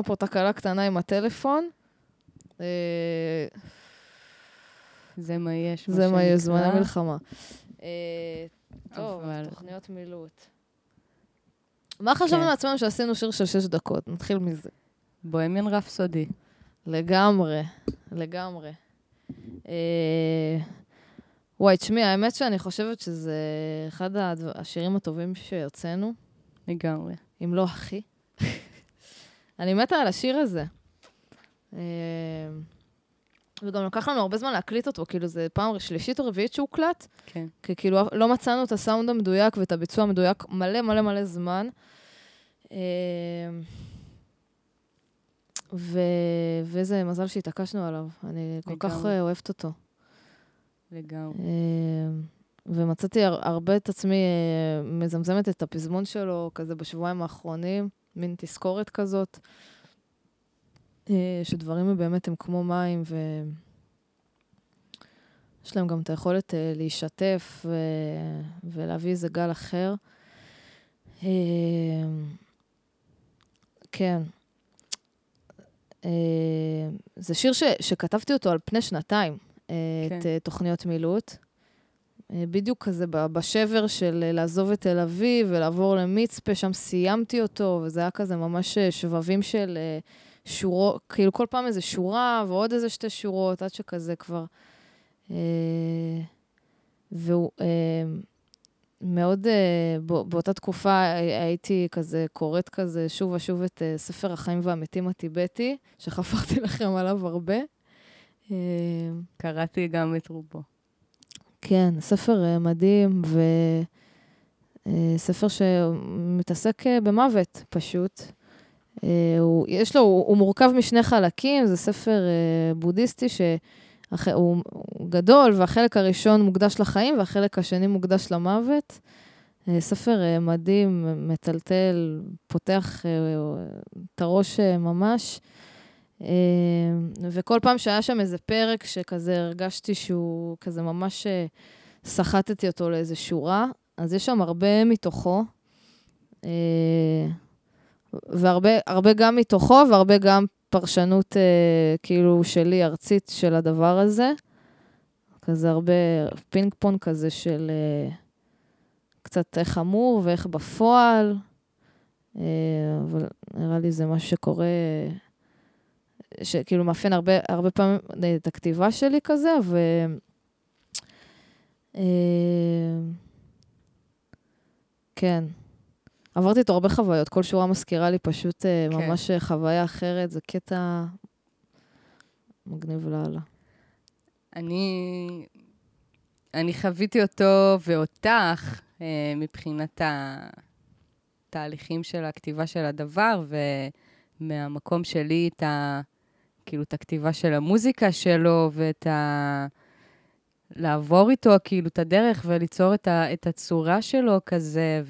לנו פה תקלה קטנה עם הטלפון. אה, זה מה יש, זה מה יש, זמני שנקרא. מלחמה. אה, טוב, תוכניות מילוט. מה חשבנו כן. לעצמנו שעשינו שיר של שש דקות? נתחיל מזה. בוהמיאן רפסודי. לגמרי, לגמרי. אה, וואי, תשמעי, האמת שאני חושבת שזה אחד השירים הטובים שהוצאנו, לגמרי. אם לא הכי. אני מתה על השיר הזה. אה, וגם לקח לנו הרבה זמן להקליט אותו, כאילו זה פעם שלישית או רביעית שהוא הוקלט, כן. כי כאילו לא מצאנו את הסאונד המדויק ואת הביצוע המדויק מלא מלא מלא זמן. אה, ו... ואיזה מזל שהתעקשנו עליו, אני כל כך. אה, אוהבת אותו. לגמרי. ומצאתי הר- הרבה את עצמי מזמזמת את הפזמון שלו כזה בשבועיים האחרונים, מין תזכורת כזאת, אה, שדברים באמת הם כמו מים, ויש להם גם את היכולת אה, להישטף ו... ולהביא איזה גל אחר. אה, כן. זה שיר ש... שכתבתי אותו על פני שנתיים, את כן. אה, תוכניות מילוט. אה, בדיוק כזה בשבר של אה, לעזוב את תל אביב ולעבור למצפה, שם סיימתי אותו, וזה היה כזה ממש אה, שבבים של שורות, כאילו כל פעם איזה שורה ועוד איזה שתי שורות, עד שכזה כבר... והוא מאוד, בא- באותה תקופה הי- הייתי כזה קוראת כזה שוב ושוב את ספר החיים והמתים הטיבטי, שחפרתי לכם עליו הרבה. קראתי גם את רובו. כן, ספר אה, מדהים, וספר שמתעסק אה, במוות, פשוט. אה, הוא, יש לו, הוא, מורכב משני חלקים, זה ספר אה, בודהיסטי שהוא הוא גדול, והחלק הראשון מוקדש לחיים, והחלק השני מוקדש למוות. אה, ספר אה, מדהים, מטלטל, פותח אה, את הראש אה, ממש. אה, וכל פעם שהיה שם איזה פרק שכזה הרגשתי שהוא כזה ממש אה, סחטתי אותו לאיזה שורה, אז יש שם הרבה מתוכו, אה, והרבה הרבה גם מתוכו והרבה גם פרשנות כאילו שלי, ארצית, של הדבר הזה. כזה הרבה פינג פונג כזה של קצת איך אמור ואיך בפועל, אבל נראה לי זה משהו שקורה... שכאילו מאפיין הרבה, הרבה פעמים את הכתיבה שלי כזה, ו... אה, כן. עברתי איתו הרבה חוויות, כל שורה מזכירה לי פשוט אה, כן. ממש חוויה אחרת, זה קטע מגניב לאללה. אני, אני חוויתי אותו ואותך אה, מבחינת התהליכים של הכתיבה של הדבר, ומהמקום שלי את ה... כאילו, את הכתיבה של המוזיקה שלו, ואת ה... לעבור איתו, כאילו, את הדרך וליצור את, ה... את הצורה שלו כזה,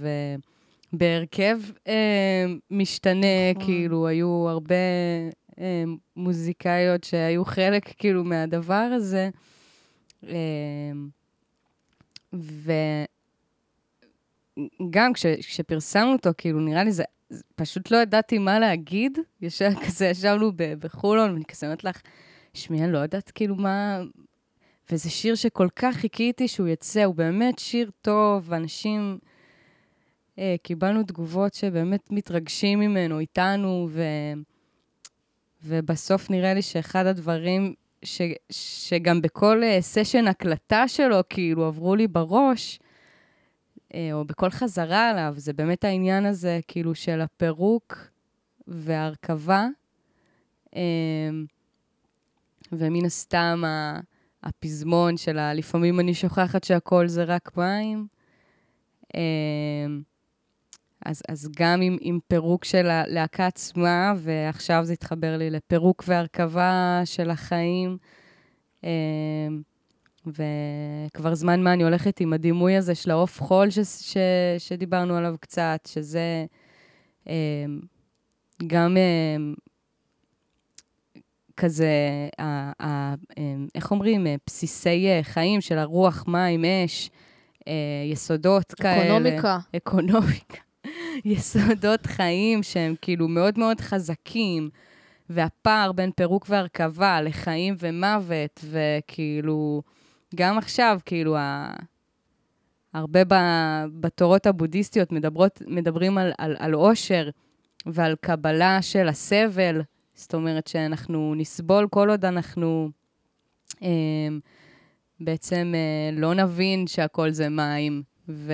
ובהרכב אה, משתנה, נכון. כאילו, היו הרבה אה, מוזיקאיות שהיו חלק, כאילו, מהדבר הזה. אה, וגם כש, כשפרסמנו אותו, כאילו, נראה לי זה- פשוט לא ידעתי מה להגיד. ישר כזה, ישבנו בחולון, ואני כזה אומרת לך, שמי, אני לא יודעת כאילו מה... וזה שיר שכל כך חיכיתי שהוא יצא, הוא באמת שיר טוב, ואנשים... אה, קיבלנו תגובות שבאמת מתרגשים ממנו איתנו, ו... ובסוף נראה לי שאחד הדברים ש... שגם בכל אה, סשן הקלטה שלו, כאילו, עברו לי בראש, אה, או בכל חזרה עליו, זה באמת העניין הזה, כאילו, של הפירוק וההרכבה. אה, ומן הסתם, הפזמון של ה... לפעמים אני שוכחת שהכל זה רק מים. אה, אז, אז גם עם, עם פירוק של הלהקה עצמה, ועכשיו זה התחבר לי לפירוק והרכבה של החיים. אה, וכבר זמן מה אני הולכת עם הדימוי הזה של העוף חול ש, ש, שדיברנו עליו קצת, שזה אה, גם אה, כזה, ה, ה, אה, איך אומרים, אה, בסיסי אה, חיים של הרוח, מים, אש, אה, יסודות כאלה. אקונומיקה. אקונומיקה. יסודות חיים שהם כאילו מאוד מאוד חזקים, והפער בין פירוק והרכבה לחיים ומוות, וכאילו, גם עכשיו, כאילו, ה... הרבה ב... בתורות הבודהיסטיות מדברות, מדברים על, על, על עושר ועל קבלה של הסבל, זאת אומרת שאנחנו נסבול כל עוד אנחנו אה, בעצם אה, לא נבין שהכל זה מים ו...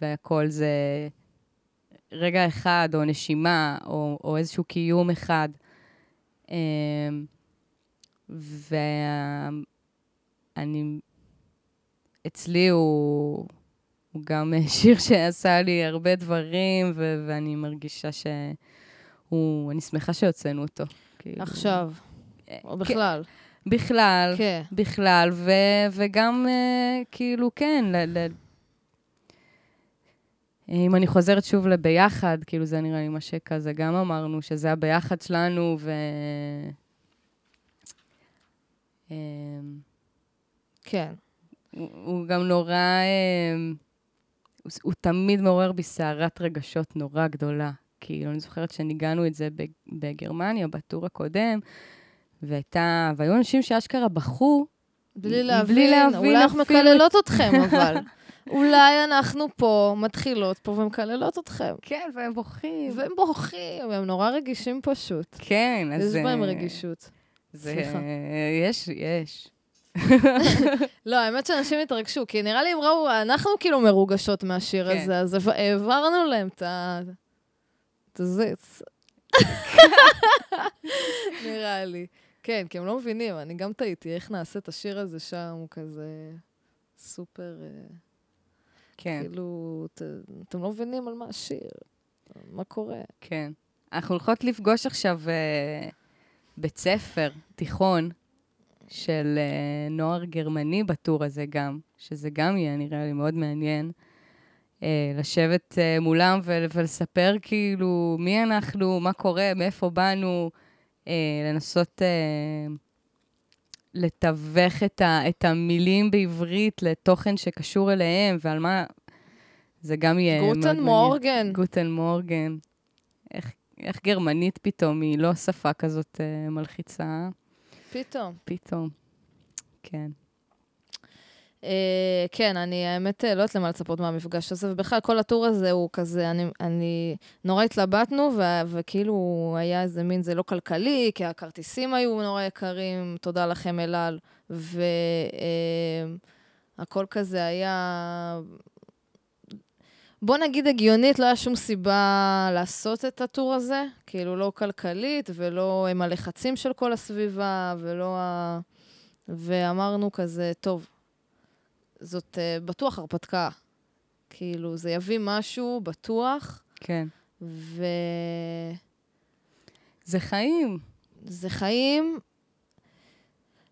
והכל זה רגע אחד או נשימה או, או איזשהו קיום אחד. אה, ואני, אצלי הוא, הוא גם שיר שעשה לי הרבה דברים, ו- ואני מרגישה שהוא, אני שמחה שהוצאנו אותו. כאילו. עכשיו, אה, או בכלל. בכלל, כן. בכלל, ו- וגם אה, כאילו, כן, ל- ל- אם אני חוזרת שוב לביחד, כאילו זה נראה לי מה שכזה גם אמרנו, שזה הביחד שלנו, ו... אמ, כן. הוא, הוא גם נורא, אמ, הוא, הוא תמיד מעורר בי סערת רגשות נורא גדולה. כאילו, אני זוכרת שניגענו את זה בג- בגרמניה, בטור הקודם, והייתה, והיו אנשים שאשכרה בכו, בלי להבין, בלי להבין אולי אנחנו אפילו מקללות אתכם, אבל. אולי אנחנו פה, מתחילות פה ומקללות אתכם. כן, והם בוכים. והם בוכים, הם נורא רגישים פשוט. כן, אז... יש בהם אה, רגישות. זה, סליחה. יש, יש. לא, האמת שאנשים התרגשו, כי נראה לי הם ראו, אנחנו כאילו מרוגשות מהשיר כן. הזה, אז העב- העברנו להם את ה... את הזיץ. נראה לי. כן, כי הם לא מבינים, אני גם טעיתי, איך נעשה את השיר הזה שם, הוא כזה סופר, אה, כן, כאילו, ת- אתם לא מבינים על מה השיר, מה קורה. כן. אנחנו הולכות לפגוש עכשיו אה, בית ספר תיכון של אה, נוער גרמני בטור הזה גם, שזה גם יהיה נראה לי מאוד מעניין. אה, לשבת אה, מולם ול- ולספר כאילו מי אנחנו, מה קורה, מאיפה באנו, אה, לנסות אה, לתווך את, ה, את המילים בעברית לתוכן שקשור אליהם ועל מה... זה גם יהיה מאוד גוטן מעניין. מורגן. גוטן מורגן. איך, איך גרמנית פתאום היא לא שפה כזאת אה, מלחיצה, פתאום. פתאום. כן. אה, כן, אני האמת אה, לא יודעת למה לצפות מהמפגש הזה, ובכלל כל הטור הזה הוא כזה, אני, אני נורא התלבטנו, ו, וכאילו היה איזה מין, זה לא כלכלי, כי הכרטיסים היו נורא יקרים, תודה לכם אלעל, והכל כזה היה... בוא נגיד הגיונית, לא היה שום סיבה לעשות את הטור הזה, כאילו לא כלכלית, ולא עם הלחצים של כל הסביבה, ולא ה... ואמרנו כזה, טוב, זאת uh, בטוח הרפתקה. כאילו, זה יביא משהו בטוח, כן. וזה זה חיים. חיים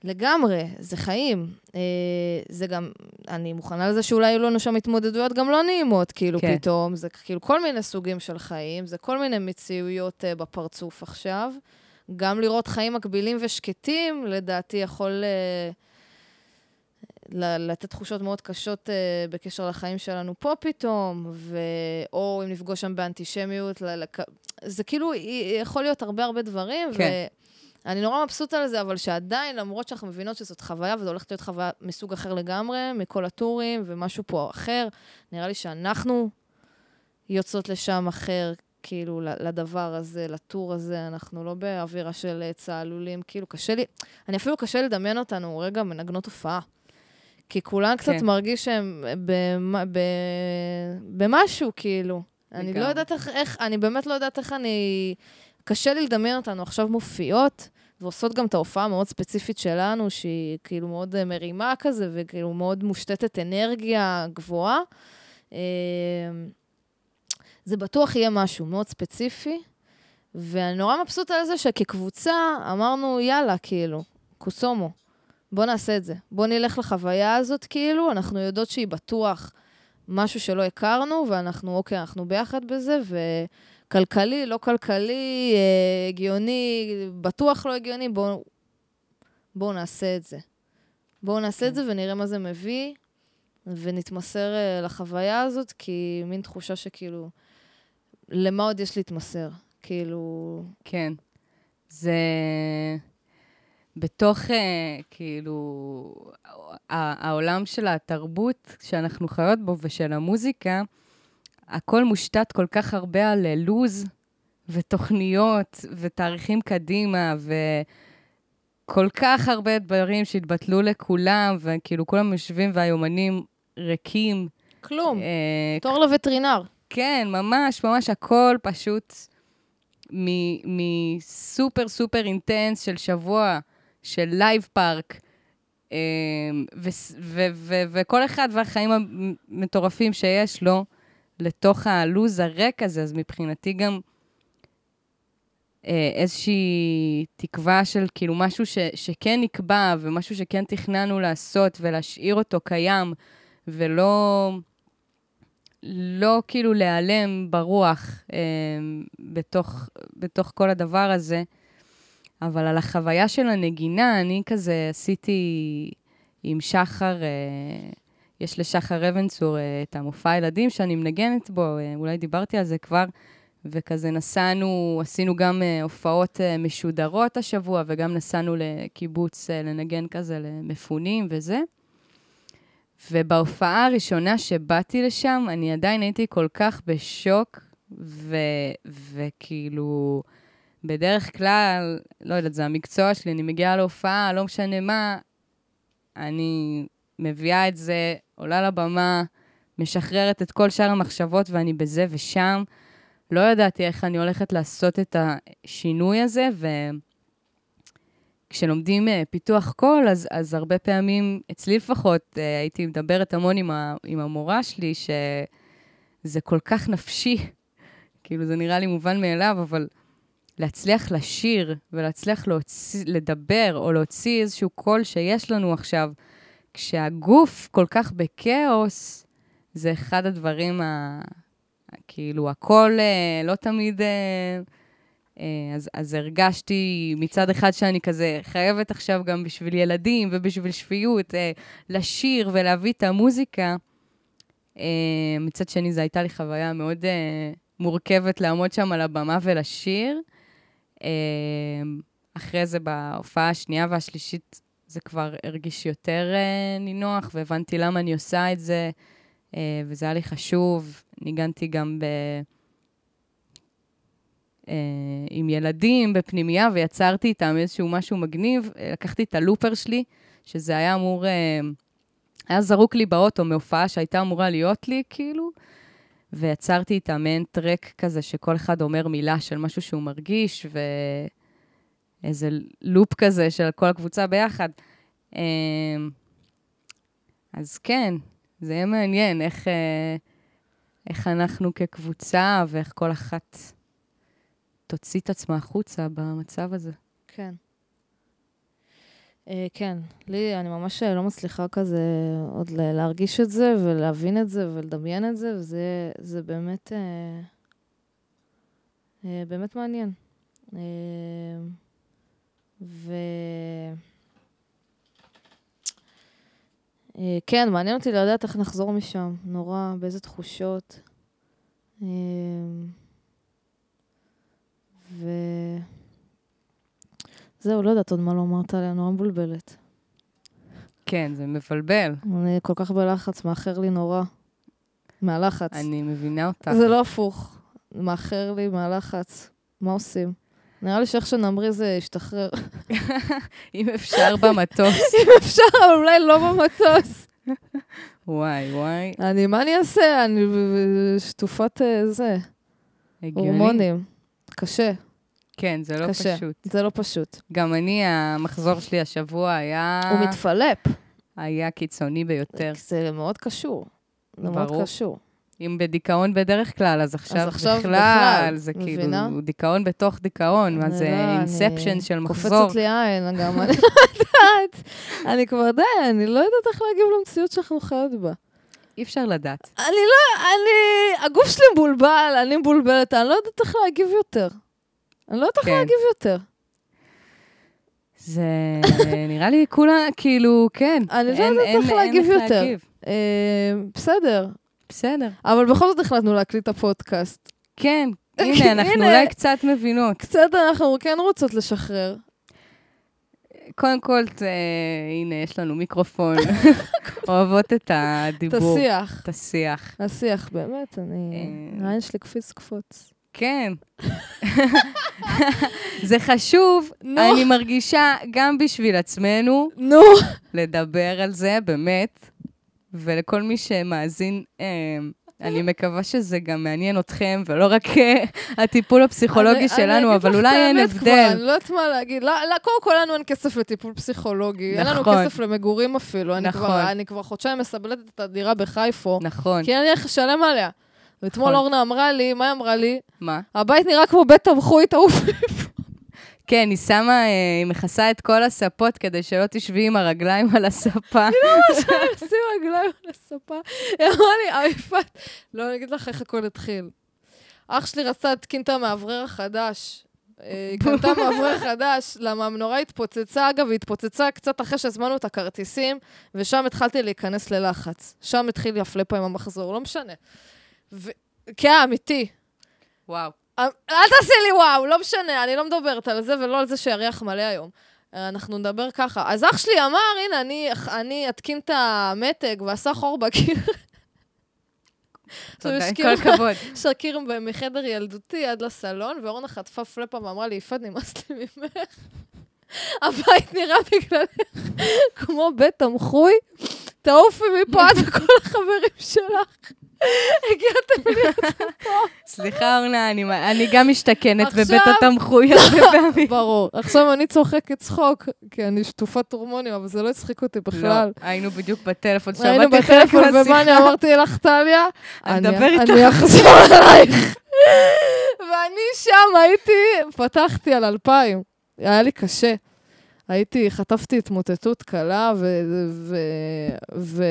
לגמרי, זה חיים. Uh, זה גם, אני מוכנה לזה שאולי היו לנו שם התמודדויות גם לא נעימות, כאילו, כן. פתאום. זה כאילו כל מיני סוגים של חיים, זה כל מיני מציאויות uh, בפרצוף עכשיו. גם לראות חיים מקבילים ושקטים, לדעתי יכול... Uh, ל- לתת תחושות מאוד קשות uh, בקשר לחיים שלנו פה פתאום, ו... או אם נפגוש שם באנטישמיות, ל- לק... זה כאילו יכול להיות הרבה הרבה דברים, כן. ואני נורא מבסוטה על זה, אבל שעדיין, למרות שאנחנו מבינות שזאת חוויה, וזו הולכת להיות חוויה מסוג אחר לגמרי, מכל הטורים, ומשהו פה אחר, נראה לי שאנחנו יוצאות לשם אחר, כאילו, לדבר הזה, לטור הזה, אנחנו לא באווירה של אה, צהלולים, כאילו, קשה לי, אני אפילו קשה לדמיין אותנו רגע מנגנות הופעה. כי כולן קצת כן. מרגיש שהם במ- ב- במשהו, כאילו. אני לא לגמרי. יודעת איך, איך, אני באמת לא יודעת איך אני... קשה לי לדמיין אותנו עכשיו מופיעות, ועושות גם את ההופעה המאוד ספציפית שלנו, שהיא כאילו מאוד אה, מרימה כזה, וכאילו מאוד מושתתת אנרגיה גבוהה. אה, זה בטוח יהיה משהו מאוד ספציפי, ואני נורא מבסוטה על זה שכקבוצה אמרנו, יאללה, כאילו, קוסומו, בוא נעשה את זה. בוא נלך לחוויה הזאת, כאילו, אנחנו יודעות שהיא בטוח משהו שלא הכרנו, ואנחנו, אוקיי, אנחנו ביחד בזה, וכלכלי, לא כלכלי, אה, הגיוני, בטוח לא הגיוני, בואו בוא נעשה את זה. בואו נעשה את זה ונראה מה זה מביא, ונתמסר אה, לחוויה הזאת, כי מין תחושה שכאילו... למה עוד יש להתמסר? כאילו... כן. זה... בתוך, אה, כאילו, העולם של התרבות שאנחנו חיות בו ושל המוזיקה, הכל מושתת כל כך הרבה על אה, לוז ותוכניות ותאריכים קדימה, וכל כך הרבה דברים שהתבטלו לכולם, וכאילו כולם יושבים והיומנים ריקים. כלום. אה, תור לווטרינר. כן, ממש, ממש הכל פשוט מ- מסופר סופר intense של שבוע של לייב פארק, אה, ו- ו- ו- וכל אחד והחיים המטורפים שיש לו לתוך הלוז הריק הזה, אז מבחינתי גם אה, איזושהי תקווה של כאילו משהו ש- שכן נקבע ומשהו שכן תכננו לעשות ולהשאיר אותו קיים, ולא... לא כאילו להיעלם ברוח אה, בתוך, בתוך כל הדבר הזה, אבל על החוויה של הנגינה, אני כזה עשיתי עם שחר, אה, יש לשחר אבנצור אה, את המופע הילדים שאני מנגנת בו, אה, אולי דיברתי על זה כבר, וכזה נסענו, עשינו גם אה, הופעות משודרות השבוע, וגם נסענו לקיבוץ לנגן כזה למפונים וזה. ובהופעה הראשונה שבאתי לשם, אני עדיין הייתי כל כך בשוק, ו- וכאילו, בדרך כלל, לא יודעת, זה המקצוע שלי, אני מגיעה להופעה, לא משנה מה, אני מביאה את זה, עולה לבמה, משחררת את כל שאר המחשבות ואני בזה ושם. לא ידעתי איך אני הולכת לעשות את השינוי הזה, ו... כשלומדים uh, פיתוח קול, אז, אז הרבה פעמים, אצלי לפחות, uh, הייתי מדברת המון עם, ה, עם המורה שלי, שזה כל כך נפשי, כאילו זה נראה לי מובן מאליו, אבל להצליח לשיר ולהצליח להוציא, לדבר או להוציא איזשהו קול שיש לנו עכשיו, כשהגוף כל כך בכאוס, זה אחד הדברים, ה, כאילו, הקול uh, לא תמיד... Uh, אז, אז הרגשתי מצד אחד שאני כזה חייבת עכשיו גם בשביל ילדים ובשביל שפיות לשיר ולהביא את המוזיקה. מצד שני, זו הייתה לי חוויה מאוד מורכבת לעמוד שם על הבמה ולשיר. אחרי זה, בהופעה השנייה והשלישית, זה כבר הרגיש יותר נינוח, והבנתי למה אני עושה את זה, וזה היה לי חשוב. ניגנתי גם ב... אה, עם ילדים בפנימייה, ויצרתי איתם איזשהו משהו מגניב. לקחתי את הלופר שלי, שזה היה אמור, אה, היה זרוק לי באוטו מהופעה שהייתה אמורה להיות לי, כאילו, ויצרתי איתם מעין טרק כזה, שכל אחד אומר מילה של משהו שהוא מרגיש, ואיזה לופ כזה של כל הקבוצה ביחד. אה, אז כן, זה יהיה מעניין איך, איך אנחנו כקבוצה ואיך כל אחת... תוציא את עצמה החוצה במצב הזה. כן. Uh, כן, לי, אני ממש לא מצליחה כזה עוד להרגיש את זה ולהבין את זה ולדמיין את זה, וזה זה באמת, באמת מעניין. ו... Uh, כן, מעניין אותי לדעת איך נחזור משם, נורא, באיזה תחושות. Uh, ו... זהו, לא יודעת עוד מה לומר, טליה, נורא מבולבלת. כן, זה מבלבל. אני כל כך בלחץ, מאחר לי נורא. מהלחץ. אני מבינה אותך. זה לא הפוך. מאחר לי מהלחץ. מה עושים? נראה לי שאיך שנמרי זה ישתחרר. אם אפשר במטוס. אם אפשר, אבל אולי לא במטוס. וואי, וואי. אני, מה אני אעשה? אני שטופת זה. הגיוני. הורמונים. קשה. כן, זה לא קשה. פשוט. זה לא פשוט. גם אני, המחזור שלי השבוע היה... הוא מתפלפ. היה קיצוני ביותר. זה מאוד קשור. זה מאוד. קשור. אם בדיכאון בדרך כלל, אז עכשיו, אז עכשיו בכלל, בכלל, זה מבינה? כאילו דיכאון בתוך דיכאון, מה זה לא, אינספשן אני- של מחזור. קופצת לי עין גם, אני לא יודעת. אני כבר די, אני לא יודעת איך להגיב למציאות שאנחנו חיות בה. אי אפשר לדעת. אני לא, אני, הגוף שלי מבולבל, אני מבולבלת, אני לא יודעת איך להגיב יותר. אני לא יודעת איך כן. להגיב יותר. זה נראה לי כולה, כאילו, כן. אני לא יודעת איך להגיב יותר. אה, בסדר, בסדר. אבל בכל זאת החלטנו להקליט את הפודקאסט. כן, הנה, אנחנו הנה. אולי קצת מבינות. קצת אנחנו כן רוצות לשחרר. קוין כל, ת- הנה, יש לנו מיקרופון. אוהבות את את הדיבור. השיח. את השיח. השיח, באמת, אני... אה. העין שלי קפיץ קפוץ. כן. זה חשוב, נו. אני מרגישה גם בשביל עצמנו, נו! לדבר על זה, באמת. ולכל מי שמאזין, אה, אני מקווה שזה גם מעניין אתכם, ולא רק אה, הטיפול הפסיכולוגי אני- שלנו, אני אבל אגיד לך אולי את אין האמת כבר, הבדל. אני לא יודעת מה להגיד. לא, לא, קודם כל לנו אין כסף לטיפול פסיכולוגי. אין לנו נכון. כסף למגורים אפילו. אני נכון. כבר- אני כבר חודשיים מסבלטת את הדירה בחיפה, נכון. כי לי איך לשלם עליה. ואתמול נכון. אורנה אמרה לי, מה היא אמרה לי? מה? הבית נראה כמו בית תמחוי, תעוף. כן, היא שמה, אה, היא מכסה את כל הספות כדי שלא תשבי עם הרגליים על הספה. שים רגליים על הספה. היא אמרה לי, יפעת, לא, אני אגיד לך איך הכל התחיל. אח שלי רצה להתקין את המאוורר החדש. אה, היא קנתה מאוורר חדש, למה המנורה התפוצצה, אגב, היא התפוצצה קצת אחרי שהזמנו את הכרטיסים, ושם התחלתי להיכנס ללחץ. שם התחיל יפלה פה עם המחזור, לא משנה. ו... כן, אמיתי. וואו. אל תעשי לי וואו, לא משנה, אני לא מדברת על זה ולא על זה שיריח מלא היום. אה, אנחנו נדבר ככה. אז אח שלי אמר, הנה, אני, אני אתקין את המתג ועשה חור בקיר. תודה, כל כאילו- הכבוד. יש לה קיר מחדר ילדותי עד לסלון, ואורנה חטפה פלאפה ואמרה לי, יפעת, נמאס לי ממך. הבית נראה בגללך כמו בית תמחוי, תעופי מפה את וכל החברים שלך. הגעתם לי סליחה, אורנה, אני- גם משתכנת בבית התמחוי הרבה פעמים. ברור. עכשיו אני צוחקת צחוק, כי אני שטופת הורמונים, אבל זה לא הצחיק אותי בכלל. לא, היינו בדיוק בטלפון, היינו שמעתי חלק בטלפון, ומה אני מהשיחה. אמרתי לך, טליה? אני אדבר איתך. אני אחזור אלייך. ואני שם הייתי, פתחתי על אלפיים. היה לי קשה. הייתי, חטפתי התמוטטות קלה, ו...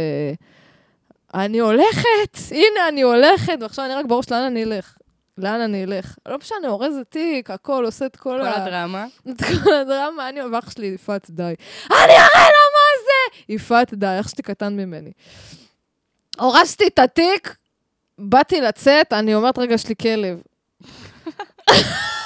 אני הולכת, הנה אני הולכת, ועכשיו אני רק בראש, לאן אני אלך? לאן אני אלך? לא משנה, אורז תיק, הכל, עושה את כל כל ה... הדרמה. את כל הדרמה, אני, ואח שלי, יפעת, די. אני אראה לה מה זה! יפעת, די, אח שלי קטן ממני. הורסתי את התיק, באתי לצאת, אני אומרת, רגע, יש לי כלב.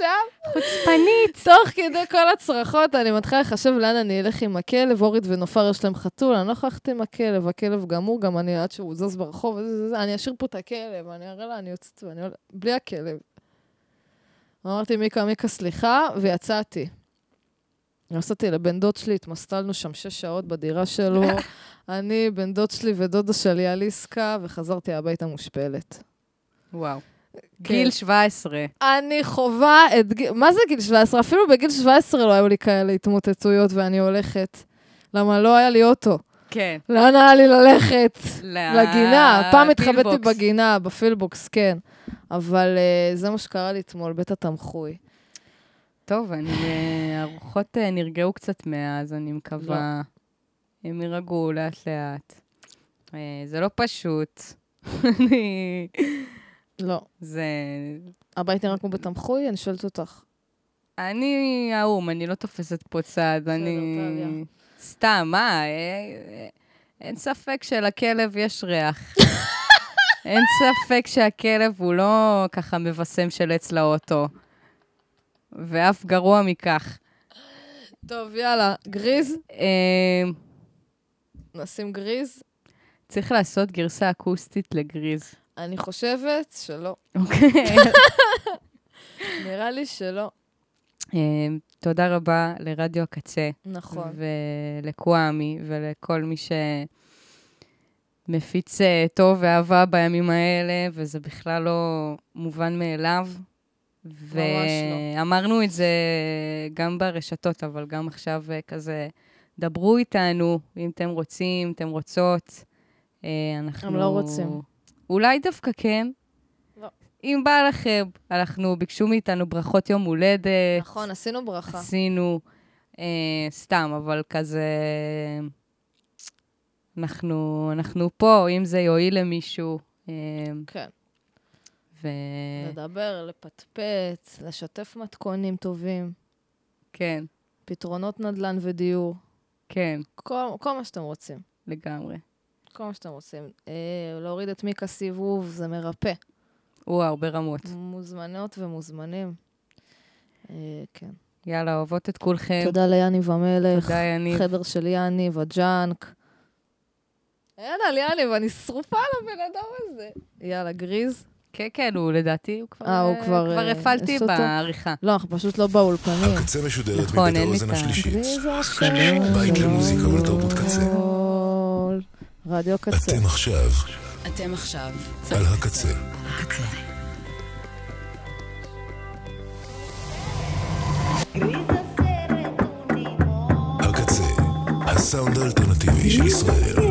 עכשיו, חוצפנית. תוך כדי כל הצרחות, אני מתחילה לחשב לאן אני אלך עם הכלב, אורית ונופר יש להם חתול, אני לא יכולה ללכת עם הכלב, הכלב גמור, גם אני, עד שהוא זז ברחוב, אני אשאיר פה את הכלב, אני אראה לה, אני יוצאת, ואני עולה, בלי הכלב. אמרתי, מיקה, מיקה, סליחה, ויצאתי. נסעתי לבן דוד שלי, התמסטלנו שם שש שעות בדירה שלו. אני, בן דוד שלי ודודה שלי על עסקה, וחזרתי הביתה מושפלת. וואו. כן. גיל 17. אני חווה את גיל... מה זה גיל 17? אפילו בגיל 17 לא היו לי כאלה התמוטטויות ואני הולכת. למה לא היה לי אוטו. כן. לאן היה לי ללכת? לגינה. פעם התחבאתי. בגינה, בפילבוקס, כן. אבל uh, זה מה שקרה לי אתמול, בית התמחוי. טוב, אני... אה, הרוחות אה, נרגעו קצת מאז, אני מקווה. הם יירגעו לאט-לאט. אה, זה לא פשוט. אני... לא. זה... הבית נראה כמו בית תמחוי? אני שואלת אותך. אני האו"ם, אני לא תופסת פה צד, אני... סתם, מה? אה, אה, אין ספק שלכלב יש ריח. אין ספק שהכלב הוא לא ככה מבשם של עץ לאוטו. ואף גרוע מכך. טוב, יאללה. גריז? אה, נשים גריז? צריך לעשות גרסה אקוסטית לגריז. אני חושבת שלא. אוקיי. נראה לי שלא. אה, תודה רבה לרדיו הקצה. נכון. ולקוואמי ולכל מי שמפיץ אה, טוב ואהבה בימים האלה, וזה בכלל לא מובן מאליו. לא. ואמרנו את זה גם ברשתות, אבל גם עכשיו אה, כזה, דברו איתנו, אם אתם רוצים, אם אתם רוצות. אנחנו... הם לא רוצים. אולי דווקא כן. לא. אם בא לכם, אנחנו, ביקשו מאיתנו ברכות יום הולדת. נכון, עשינו ברכה. עשינו, אה, סתם, אבל כזה... אנחנו, אנחנו פה, אם זה יועיל למישהו. אה, כן. ו... לדבר, לפטפט, לשתף מתכונים טובים, כן, פתרונות נדל"ן ודיור, כן, כל, כל מה שאתם רוצים. לגמרי. כל מה שאתם רוצים. אה, להוריד את מיקה סיבוב, זה מרפא. וואו, ברמות. מוזמנות ומוזמנים. אה, כן. יאללה, אוהבות את כולכם. תודה ליאניב המלך. תודה, יניב. חדר של יאניב, הג'אנק. אין על יאניב, אני שרופה על הבן אדם הזה. יאללה, גריז. כן, כן, הוא לדעתי, הוא כבר... אה, הוא כבר, כבר אה, הפעלתי? בעריכה. לא, אנחנו פשוט לא באולפנים. הקצה משודרת נכון, מבית אין לי האוזן את ה- השלישית. בית למוזיקה ולתרבות קצה. רדיו קצה. אתם עכשיו אתם עכשיו על הקצה. הקצה. הקצה, הסאונד האלטרנטיבי של ישראל.